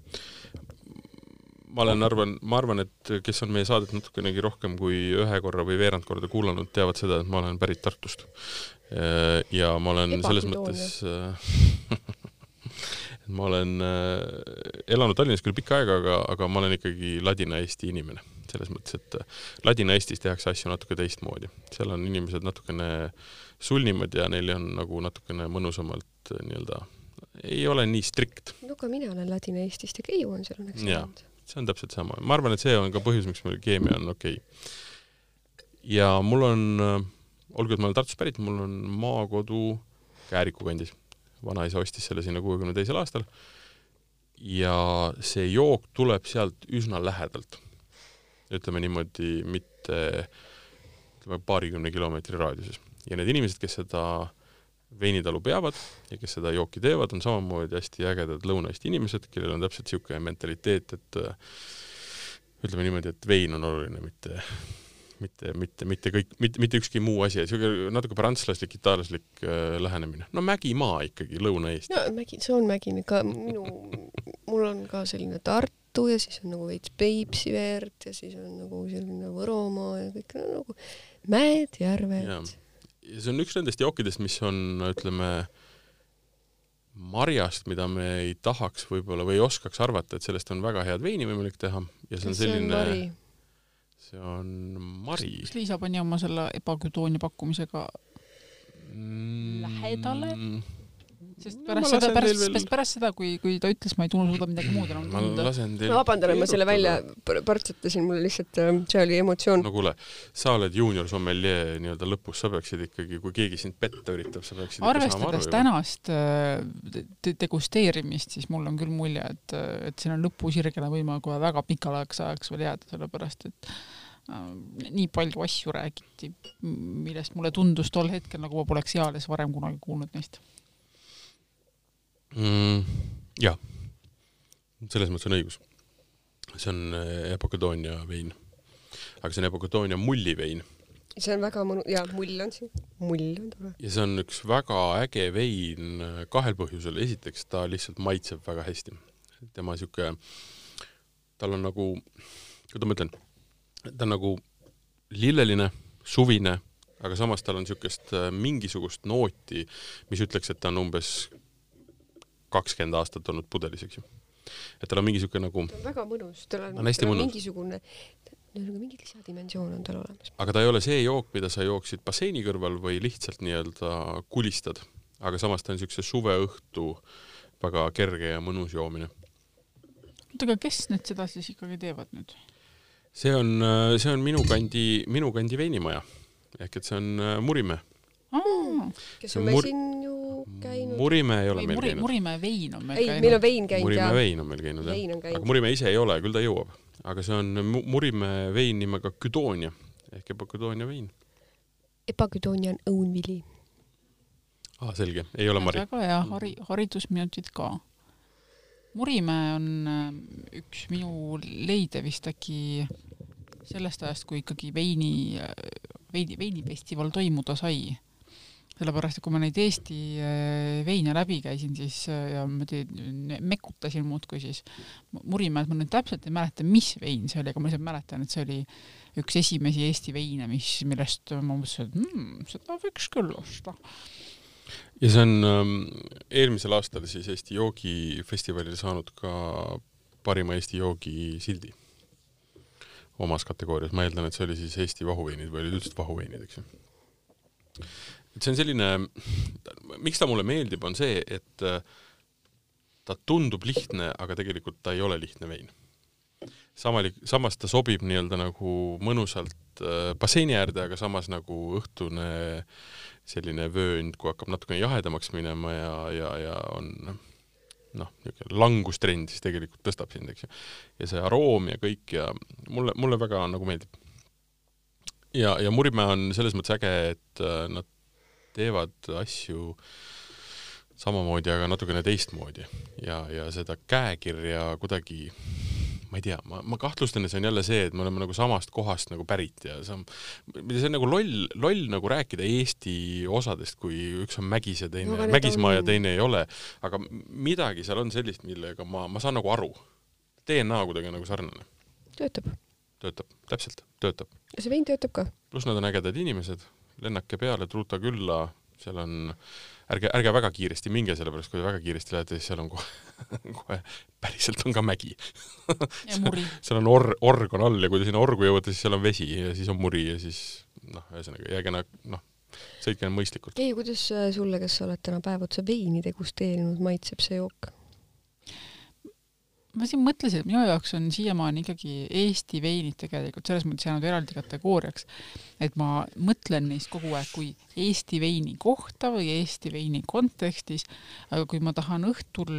ma olen, arvan, ma arvan, et kes on meie saadet natukenegi rohkem kui ühe korra või veerand korda kuulanud, teavad seda, et ma olen pärit Tartust. ja ma olen selles mõttes et ma olen äh, elanud Tallinnas küll pikka aega, aga, aga ma olen ikkagi Ladina-Eesti inimene. selles mõttes, et Ladina-Eestis tehakse asju natuke teistmoodi. seal on inimesed natukene sulnimad ja neil on nagu natukene mõnusamalt nii-öelda, ei ole nii strikt. no aga mina olen Ladina-Eestist ja Keiu on seal õnneks elanud. See on täpselt sama. ma arvan, et see on ka põhjus, miks meil keemia on okei okay.. ja mul on, olgu, et ma olen Tartust pärit, mul on maakodu Kääriku kandis vanaisa ostis selle sinna kuuekümne teisel aastal ja see jook tuleb sealt üsna lähedalt. ütleme niimoodi, mitte ütleme paarikümne kilomeetri raadiuses. ja need inimesed, kes seda veinitalu peavad ja kes seda jooki teevad, on samamoodi hästi ägedad Lõuna-Eesti inimesed, kellel on täpselt niisugune mentaliteet, et ütleme niimoodi, et vein on oluline, mitte mitte, mitte, mitte kõik, mitte, mitte ükski muu asi, niisugune natuke prantslaslik, itaallaslik äh, lähenemine. no Mägimaa ikkagi, Lõuna-Eesti. no Mägi, see on Mägi, ka minu, mul on ka selline Tartu ja siis on nagu veits Peipsi verd ja siis on nagu selline Võromaa ja kõik no, nagu mäed, järved. Ja see on üks nendest jookidest, mis on, ütleme, marjast, mida me ei tahaks võib-olla või ei oskaks arvata, et sellest on väga head veini võimalik teha ja see on selline see on Mari. kas Liisa pani oma selle ebaküdoonia pakkumisega mm, lähedale? Sest pärast seda, pärast, pärast, pärast seda, kui, kui ta ütles, ma ei tunne suuda midagi muud enam tunda. ma lasen teil ma vabandan, et ma selle välja partsetasin, mul lihtsalt, äh, see oli emotsioon. no kuule, sa oled juunior sommeljee nii-öelda lõpus, sa peaksid ikkagi, kui keegi sind petta üritab, sa peaksid arvestades tänast äh, te degusteerimist, siis mul on küll mulje, et, et siin on lõpusirgele võima kohe väga pikaks ajaks veel jääda, sellepärast et äh, nii palju asju räägiti, millest mulle tundus tol hetkel, nagu ma poleks eales varem kunagi kuulnud neist mm,? jah, selles mõttes on õigus. see on äh, Epokadoonia vein, aga see on Epokadoonia mullivein. see on väga mõnu-, jaa, mull on siin, mull on tore. ja see on üks väga äge vein äh, kahel põhjusel, esiteks ta lihtsalt maitseb väga hästi. tema sihuke, tal on nagu, kuidas ma ütlen, ta on nagu lilleline, suvine, aga samas tal on niisugust äh, mingisugust nooti, mis ütleks, et ta on umbes kakskümmend aastat olnud pudelis, eks ju. et tal on mingi niisugune nagu ta on väga mõnus, tal on, on hästi mõnus. mingisugune nagu mingi lisadimensioon on tal olemas. aga ta ei ole see jook, mida sa jooksid basseini kõrval või lihtsalt nii-öelda kulistad, aga samas ta on niisuguse suveõhtu väga kerge ja mõnus joomine. oota, aga kes need seda siis ikkagi teevad nüüd? see on, see on minu kandi, minu kandi veinimaja ehk et see on Murimäe. kes on meil mur... siin käinud. Murimäe ei ole või meil muri, käinud. Murimäe vein on meil ei, käinud. meil on vein käinud, Murimäe vein on meil käinud, jah. aga Murimäe ise ei ole, küll ta jõuab. aga see on Murimäe vein nimega Küdoonia ehk ebaküdoonia vein. ebaküdoonia on õunvili. aa, selge, ei ole Mari. väga hea, hari, haridusminutid ka. Murimäe on äh, üks minu leide vist äkki sellest ajast, kui ikkagi veini, äh, veini, veinifestival toimuda sai sellepärast, et kui ma neid Eesti äh, veine läbi käisin, siis äh, ja ma mekutasin muudkui, siis Murimäed ma nüüd täpselt ei mäleta, mis vein see oli, aga ma lihtsalt mäletan, et see oli üks esimesi Eesti veine, mis, millest ma mõtlesin, et mm, seda võiks küll osta. ja see on ähm, eelmisel aastal siis Eesti joogifestivalil saanud ka parima Eesti joogi sildi. Omas kategoorias, ma eeldan, et see oli siis Eesti vahuveinid või olid üldse vahuveinid, eks ju et see on selline, miks ta mulle meeldib, on see, et äh, ta tundub lihtne, aga tegelikult ta ei ole lihtne vein. samali-, samas ta sobib nii-öelda nagu mõnusalt äh, basseini äärde, aga samas nagu õhtune selline vöönd, kui hakkab natukene jahedamaks minema ja, ja, ja on noh, niisugune langustrend siis tegelikult tõstab sind, eks ju. ja see aroom ja kõik ja mulle, mulle väga nagu meeldib. ja, ja Murimäe on selles mõttes äge, et äh, nad teevad asju samamoodi, aga natukene teistmoodi ja, ja seda käekirja kuidagi ma ei tea, ma, ma kahtlustan, et see on jälle see, et me oleme nagu samast kohast nagu pärit ja see on, see on nagu loll, loll nagu rääkida Eesti osadest, kui üks on mägis ja teine no, mägismaa on... ja teine ei ole, aga midagi seal on sellist, millega ma, ma saan nagu aru. DNA kuidagi nagu sarnane. töötab. töötab, täpselt, töötab. ja see vein töötab ka. pluss nad on ägedad inimesed, lennake peale, Truuta külla, seal on, ärge, ärge väga kiiresti minge, sellepärast kui te väga kiiresti lähete, siis seal on kohe, kohe päriselt on ka mägi seal on or-, org on all ja kui te sinna orgu jõuate, siis seal on vesi ja siis on muri ja siis noh, ühesõnaga jääge noh, sõitke mõistlikult. Kei, kuidas äh, sulle, kes sa oled täna päev otsa veini degusteerinud, maitseb see jook? Ma siin mõtlesin, et minu jaoks on siiamaani ikkagi Eesti veinid tegelikult selles mõttes jäänud eraldi kategooriaks, et ma mõtlen neist kogu aeg kui Eesti veini kohta või Eesti veini kontekstis, aga kui ma tahan õhtul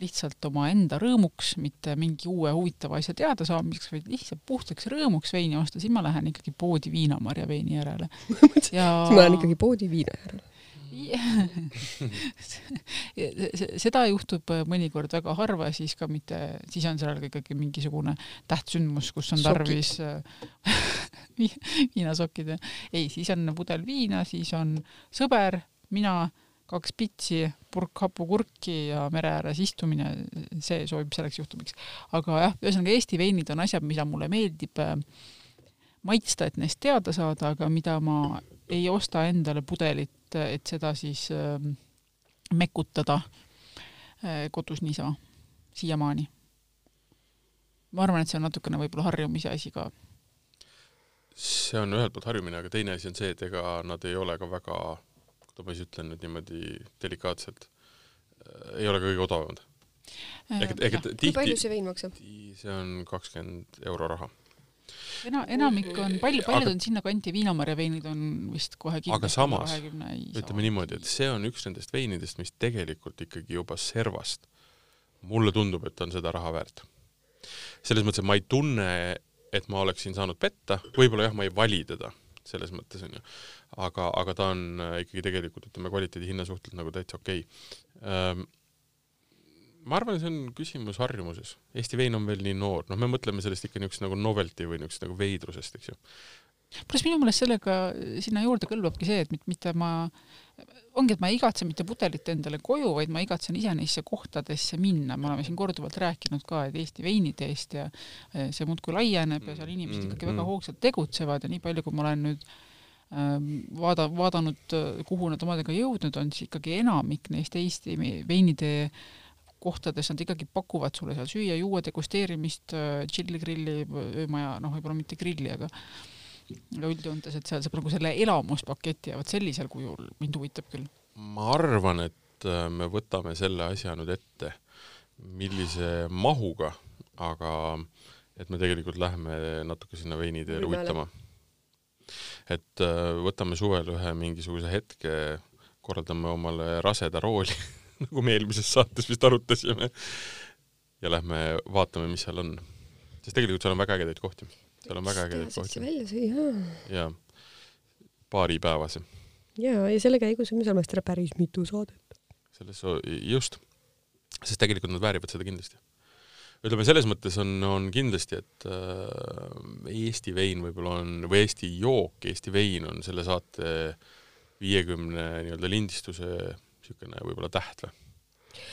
lihtsalt omaenda rõõmuks, mitte mingi uue huvitava asja teadasaamiseks, vaid lihtsalt puhtaks rõõmuks veini osta, siis ma lähen ikkagi poodi viinamarja veini järele. ja ma lähen ikkagi poodi viina järele seda juhtub mõnikord väga harva, siis ka mitte, siis on seal ikkagi mingisugune tähtsündmus, kus on tarvis viinasokid. ei, siis on pudel viina, siis on sõber, mina kaks pitsi, purk hapukurki ja mere ääres istumine, see sobib selleks juhtumiks. aga jah, ühesõnaga Eesti veinid on asjad, mida mulle meeldib äh, maitsta, et neist teada saada, aga mida ma ei osta endale pudelit, et seda siis äh, mekutada äh, kodus niisama, siiamaani. ma arvan, et see on natukene võib-olla harjumise asi ka. see on ühelt poolt harjumine, aga teine asi on see, et ega nad ei ole ka väga kuidas ma siis ütlen nüüd niimoodi delikaatselt, ei ole ka kõige odavamad. ehk et, ehk et tihti kui palju see vein maksab? see on kakskümmend euro raha. Ena-, enamik on, palju, paljud aga, on sinnakanti, viinamarja veinid on vist kohe aga samas, ütleme niimoodi, et see on üks nendest veinidest, mis tegelikult ikkagi juba servast, mulle tundub, et on seda raha väärt. selles mõttes, et ma ei tunne, et ma oleksin saanud petta, võib-olla jah, ma ei vali teda selles mõttes onju. aga, aga ta on äh, ikkagi tegelikult ütleme kvaliteedi-hinna suhtelt nagu täitsa okei okay.. Ma arvan, see on küsimus harjumuses. Eesti vein on veel nii noor, noh, me mõtleme sellest ikka niisugust nagu novelty või niisugust nagu veidrusest, eks ju. pluss minu meelest sellega sinna juurde kõlbabki see, et mitte ma, ongi, et ma ei igatse mitte pudelit endale koju, vaid ma igatsen ise neisse kohtadesse minna, me oleme siin korduvalt rääkinud ka, et Eesti veinide eest ja eh, see muudkui laieneb ja seal inimesed ikkagi väga mm-hmm. hoogsalt tegutsevad ja nii palju, kui ma olen nüüd ähm, vaada, vaadanud, kuhu nad omadega jõudnud on, siis ikkagi enamik neist Eesti veinide kohtades nad ikkagi pakuvad sulle seal süüa-juua, degusteerimist, tšilli-grilli, öömaja, noh, võib-olla mitte grilli, aga üldjoontes, et seal saab nagu selle elamuspaketi ja vot sellisel kujul mind huvitab küll. ma arvan, et äh, me võtame selle asja nüüd ette, millise mahuga, aga et me tegelikult läheme natuke sinna veiniteele uitama. et äh, võtame suvel ühe mingisuguse hetke, korraldame omale raseda rooli nagu me eelmises saates vist arutasime, ja lähme vaatame, mis seal on. sest tegelikult seal on väga ägedaid kohti seal on väga ägedaid kohti. välja süüa. jaa, paaripäevase. jaa, ja selle käigus me saame seda päris mitu saadet. selles, just, sest tegelikult nad väärivad seda kindlasti. ütleme, selles mõttes on, on kindlasti, et äh, Eesti vein võib-olla on, või Eesti jook, Eesti vein on selle saate viiekümne nii-öelda lindistuse niisugune võib-olla täht või?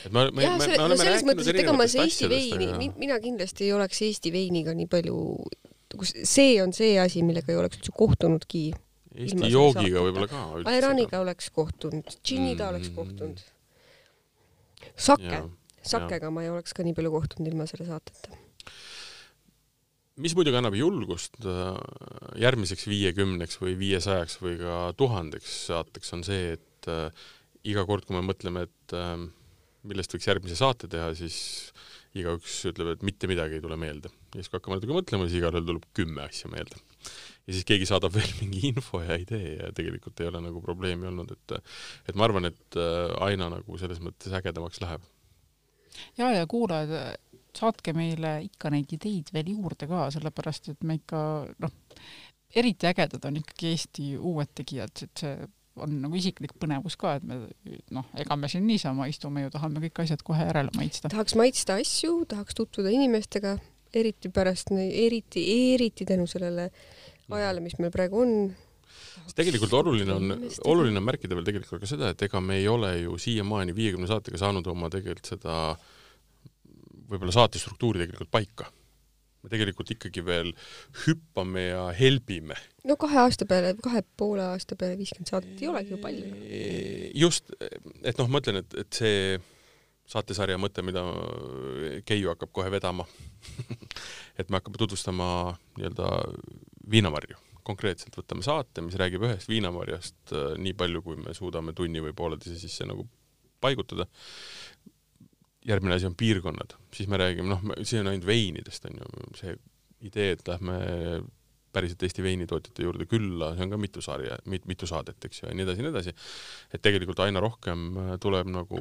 et me, me, me, me oleme ma see Eesti veini aga..., mina kindlasti ei oleks Eesti veiniga nii palju kus see on see asi, millega ei oleks üldse kohtunudki. Eesti joogiga võib-olla ka. Aeraniga oleks kohtunud, džinniga mm. oleks kohtunud. Sake, sakega ma ei oleks ka nii palju kohtunud ilma selle saateta. mis muidugi annab julgust äh, järgmiseks viiekümneks või viiesajaks või ka tuhandeks saateks, on see, et äh, iga kord, kui me mõtleme, et äh, millest võiks järgmise saate teha, siis igaüks ütleb, et mitte midagi ei tule meelde. ja siis, kui hakkame natuke mõtlema, siis igalühel tuleb kümme asja meelde. ja siis keegi saadab veel mingi info ja idee ja tegelikult ei ole nagu probleemi olnud, et et ma arvan, et äh, aina nagu selles mõttes ägedamaks läheb. ja, ja kuulajad, saatke meile ikka neid ideid veel juurde ka, sellepärast et me ikka noh, eriti ägedad on ikkagi Eesti uued tegijad, et see on nagu isiklik põnevus ka, et me noh, ega me siin niisama istume ju, tahame kõik asjad kohe järele maitsta. tahaks maitsta asju, tahaks tutvuda inimestega, eriti pärast, eriti, eriti tänu sellele ajale, mis meil praegu on. tegelikult oluline on, oluline on märkida veel tegelikult ka seda, et ega me ei ole ju siiamaani viiekümne saatega saanud oma tegelikult seda võib-olla saate struktuuri tegelikult paika. Me tegelikult ikkagi veel hüppame ja helbime. no kahe aasta peale, kahe poole aasta peale viiskümmend saadet ei olegi ju palju. just, et noh, ma ütlen, et, et see saatesarja mõte, mida Keiu hakkab kohe vedama et me hakkame tutvustama nii-öelda viinamarju konkreetselt võtame saate, mis räägib ühest viinamarjast äh, nii palju, kui me suudame tunni või pooleteise sisse nagu paigutada. Järgmine asi on piirkonnad, siis me räägime, noh, see on ainult veinidest, on ju, see idee, et lähme päriselt Eesti veinitootjate juurde külla, see on ka mitu sarja mit,, mitu saadet, eks ju, ja nii edasi ja nii edasi. et tegelikult aina rohkem tuleb nagu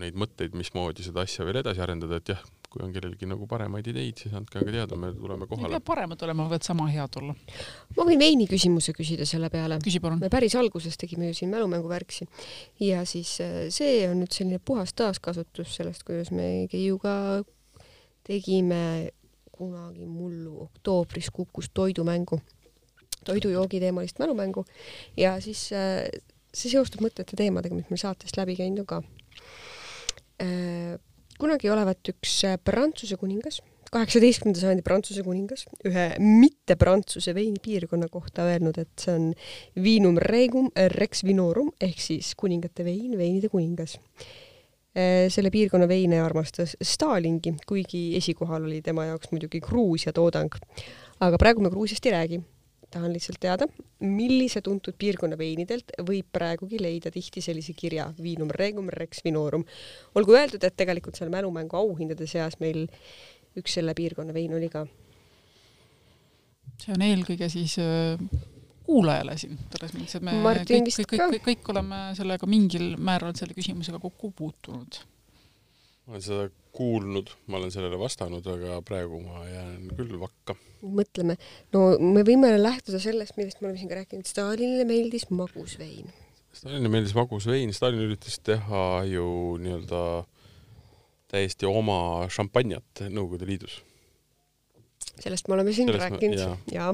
neid mõtteid, mismoodi seda asja veel edasi arendada, et jah, kui on kellelgi nagu paremaid ideid, siis andke aga teada, me tuleme kohale. ei pea paremad olema, võivad sama head olla. ma võin veini küsimuse küsida selle peale. küsi palun. me päris alguses tegime ju siin mälumängu värksi ja siis äh, see on nüüd selline puhas taaskasutus sellest, kuidas me Keiuga tegime kunagi mullu oktoobris kukkus toidumängu, toidujoogi teemalist mälumängu ja siis äh, see seostub mõtete teemadega, mis meil saatest läbi käinud on ka äh, kunagi olevat üks äh, Prantsuse kuningas, kaheksateistkümnenda sajandi Prantsuse kuningas, ühe mitte-Prantsuse veinipiirkonna kohta öelnud, et see on vinum regum rex vinorum ehk siis kuningate vein, veinide kuningas. Äh, selle piirkonna veine armastas Stalingi, kuigi esikohal oli tema jaoks muidugi Gruusia toodang. aga praegu me Gruusiast ei räägi tahan lihtsalt teada, millise tuntud piirkonna veinidelt võib praegugi leida tihti sellise kirja Vinum regum rex vinorum. olgu öeldud, et tegelikult seal mälumängu auhindade seas meil üks selle piirkonna vein oli ka. see on eelkõige siis äh, kuulajale siin, selles mõttes, et me Martin kõik, kõik, kõik, kõik, kõik oleme sellega mingil määral selle küsimusega kokku puutunud. Ma olen seda kuulnud, ma olen sellele vastanud, aga praegu ma jään küll vakka. mõtleme, no me võime lähtuda sellest, millest me oleme siin ka rääkinud, Stalinile meeldis magus vein. Stalinile meeldis magus vein, Stalin üritas teha ju nii-öelda täiesti oma šampanjat Nõukogude Liidus. sellest me oleme siin sellest rääkinud ja, ja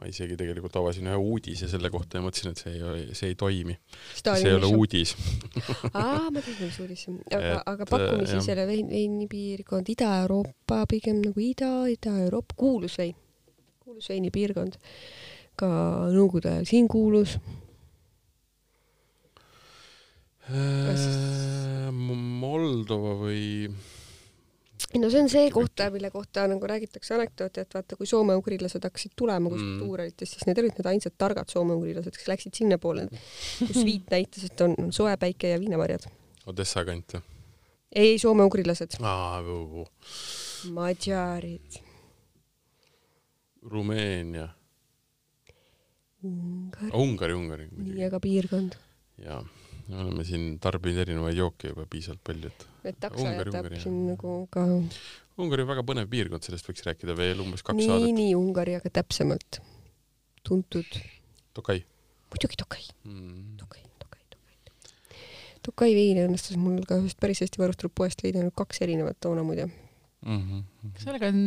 ma isegi tegelikult avasin ühe uudise selle kohta ja mõtlesin, et see ei, see ei toimi. see ei ole uudis aa, ma tean, mis uudis see on. aga, aga pakume siis selle vein, veinipiirkond Ida-Euroopa, pigem nagu Ida, Ida-Euroopa, kuulus vein, kuulus veinipiirkond. ka Nõukogude ajal siin kuulus. Äh, Moldova või no see on see koht, mille kohta nagu räägitakse anekdooti, et vaata, kui soome-ugrilased hakkasid tulema kuskilt mm. tuuritest, siis need olid need ainsad targad soome-ugrilased, kes läksid sinnapoole, kus viit näitas, et on soe päike ja viinamarjad. Odessa kant või? ei, soome-ugrilased. aa, Madžaarid. Rumeenia. Ungari. Ungari, Ungari. nii, aga piirkond? jaa me oleme siin tarbinud erinevaid jooke juba piisavalt palju, et et takso jätab siin nagu ka Ungari on väga põnev piirkond, sellest võiks rääkida veel umbes kaks nii, saadet. nii, Ungari, aga täpsemalt tuntud. Tokai. muidugi Tokai mm.. Tokai, Tokai, Tokai. Tokai veini õnnestus mul ka ühest päris hästi varustatud poest leida ainult kaks erinevat toona muide mm. -hmm. sellega on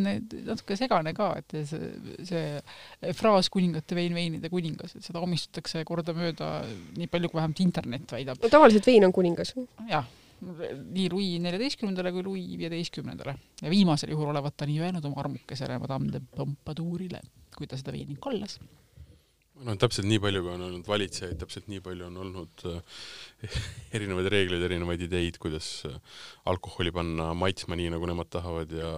natuke segane ka, et see, see fraas kuningate vein, veinide kuningas, et seda omistatakse kordamööda nii palju, kui vähemalt internet väidab. no tavaliselt vein on kuningas. jah, nii Louis neljateistkümnendale kui Louis viieteistkümnendale ja viimasel juhul olevat ta nii öelnud oma armukesele Madame de Pompadourile, kui ta seda veini kallas no täpselt nii palju, kui on olnud valitsejaid, täpselt nii palju on olnud äh, erinevaid reegleid, erinevaid ideid, kuidas äh, alkoholi panna maitsma nii, nagu nemad tahavad ja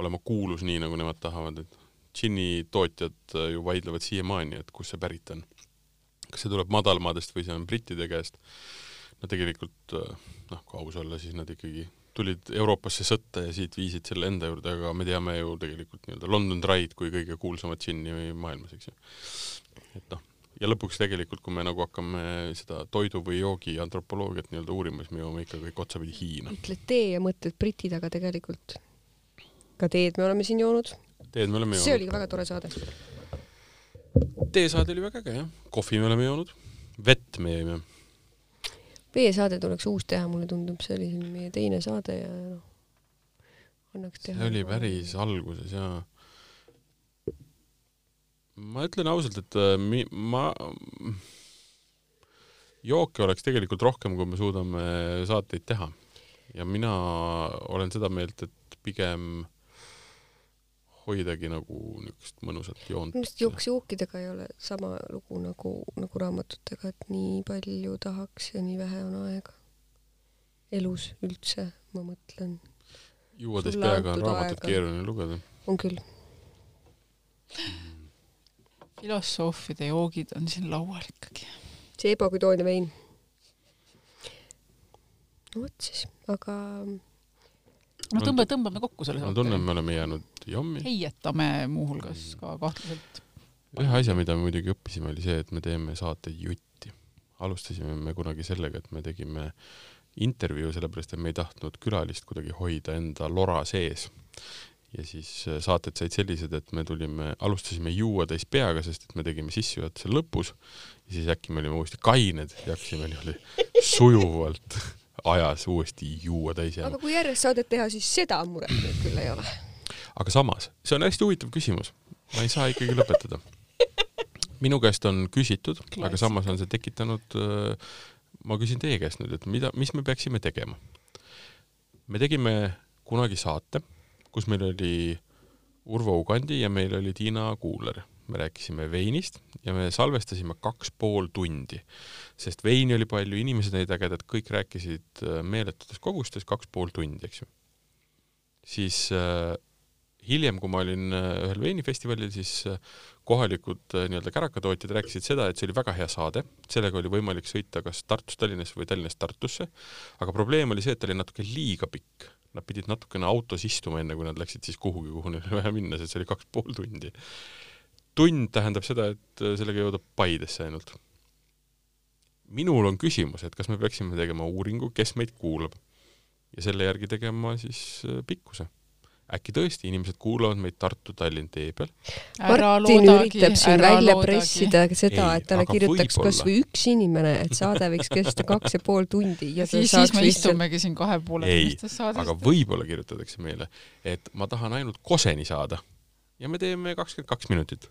olema kuulus nii, nagu nemad tahavad, et džinni tootjad äh, ju vaidlevad siiamaani, et kust see pärit on. kas see tuleb madalmaadest või see on brittide käest. no tegelikult äh, noh, kui aus olla, siis nad ikkagi tulid Euroopasse sõtta ja siit viisid selle enda juurde, aga me teame ju tegelikult nii-öelda London Dry'd kui kõige kuulsamat džinni maailmas, eks ju et noh, ja lõpuks tegelikult, kui me nagu hakkame seda toidu või joogi antropoloogiat nii-öelda uurima, siis me jõuame ikka kõik otsapidi Hiina. ütled tee ja mõtled britid, aga tegelikult ka teed me oleme siin joonud. teed me oleme joonud. see oli ka väga tore saade. teesaade oli väga äge jah, kohvi me oleme joonud, vett me jõime. veesaade tuleks uus teha, mulle tundub, see oli siin meie teine saade ja noh, annaks teha. see oli päris alguses jaa ma ütlen ausalt, et äh, mi, ma, jooke oleks tegelikult rohkem, kui me suudame saateid teha. ja mina olen seda meelt, et pigem hoidagi nagu niisugust mõnusat joont. minu arust jooks jookidega ei ole sama lugu nagu, nagu raamatutega, et nii palju tahaks ja nii vähe on aega. elus üldse, ma mõtlen. Sulle peaga on raamatut aega. keeruline lugeda. on küll. Filosoofide joogid on siin laual ikkagi. seeba kui toon ja vein. no vot siis, aga no tõmba, tõmbame kokku selle ma tunnen, me oleme jäänud jommi. heietame muuhulgas ka kahtlaselt. ühe asja, mida me muidugi õppisime, oli see, et me teeme saateid jutti. alustasime me kunagi sellega, et me tegime intervjuu, sellepärast et me ei tahtnud külalist kuidagi hoida enda lora sees. Ja siis äh, saated said sellised, et me tulime, alustasime juua täis peaga, sest et me tegime sissejuhatuse lõpus ja siis äkki me olime uuesti kained ja hakkasime niimoodi sujuvalt ajas uuesti juua täis jääma aga kui järjest saadet teha, siis seda muret nüüd küll ei ole. aga samas, see on hästi huvitav küsimus. ma ei saa ikkagi lõpetada. minu käest on küsitud, aga samas on see tekitanud, ma küsin teie käest nüüd, et mida, mis me peaksime tegema? me tegime kunagi saate, kus meil oli Urvo Ugandi ja meil oli Tiina Kuuler. me rääkisime veinist ja me salvestasime kaks pool tundi, sest veini oli palju, inimesed olid ägedad, kõik rääkisid äh, meeletutes kogustes kaks pool tundi, eks ju. siis äh, hiljem, kui ma olin äh, ühel veinifestivalil, siis äh, kohalikud nii-öelda kärakatootjad rääkisid seda, et see oli väga hea saade, sellega oli võimalik sõita kas Tartust Tallinnasse või Tallinnast Tartusse, aga probleem oli see, et ta oli natuke liiga pikk. Nad pidid natukene autos istuma, enne kui nad läksid siis kuhugi, kuhu neil oli vaja minna, sest see oli kaks pool tundi. tund tähendab seda, et äh, sellega jõuda Paidesse ainult. minul on küsimus, et kas me peaksime tegema uuringu, kes meid kuulab ja selle järgi tegema siis äh, pikkuse äkki tõesti inimesed kuulavad meid Tartu-Tallinn tee peal. Martin üritab siin välja pressida seda, et talle kirjutaks võib-olla. kas või üks inimene, et saade võiks kesta kaks ja pool tundi ja siis, siis saaks me lihtsalt istumegi siin kahe poole ei, tunnistes saades aga võib-olla kirjutatakse meile, et ma tahan ainult koseni saada ja me teeme kakskümmend kaks minutit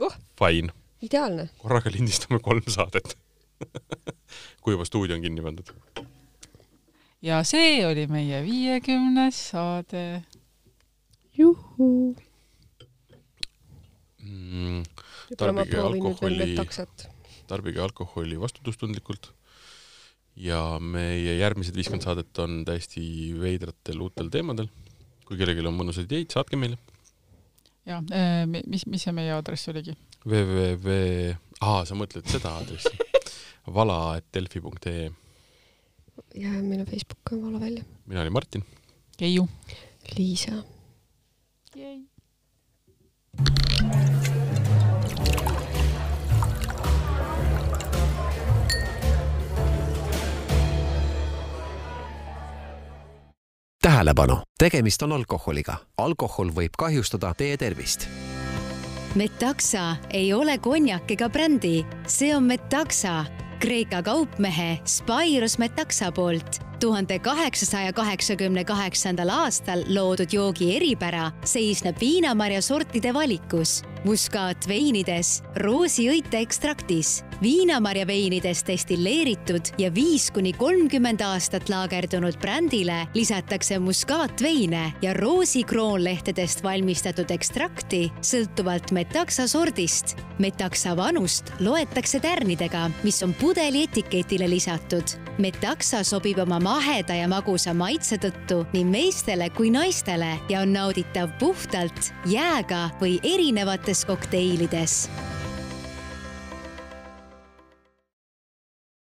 Oh! Fine, ideaalne. korraga lindistame kolm saadet kui juba stuudio on kinni pandud. ja see oli meie viiekümnes saade. Juhuu. mm, Tarbige alkoholi- tarbige alkoholi vastutustundlikult ja meie järgmised viiskümmend saadet on täiesti veidratel uutel teemadel. kui kellelgi on mõnusaid ideid, saatke meile. ja mis, mis see meie aadress oligi? www, aa, sa mõtled seda aadressi? vala.delfi.ee. ja meil on Facebook ka vala välja. mina olin Martin. Keiu. Liisa. Tähelepanu, tegemist on alkoholiga. alkohol võib kahjustada teie tervist. Metaxa ei ole konjak ega brändi, see on Metaxa, Kreeka kaupmehe Spyros Metaxa poolt tuhande kaheksasaja kaheksakümne kaheksandal aastal loodud joogi eripära seisneb viinamarja sortide valikus, muskaatveinides, roosiõite ekstraktis, viinamarja veinides destilleeritud ja viis kuni kolmkümmend aastat laagerdunud brändile lisatakse muskaatveine ja roosikroonlehtedest valmistatud ekstrakti sõltuvalt Metaxa sordist. Metaxa vanust loetakse tärnidega, mis on pudeli etiketile lisatud. Metaxa sobib oma maheda ja magusa maitse tõttu nii meestele kui naistele ja on nauditav puhtalt, jääga või erinevates kokteilides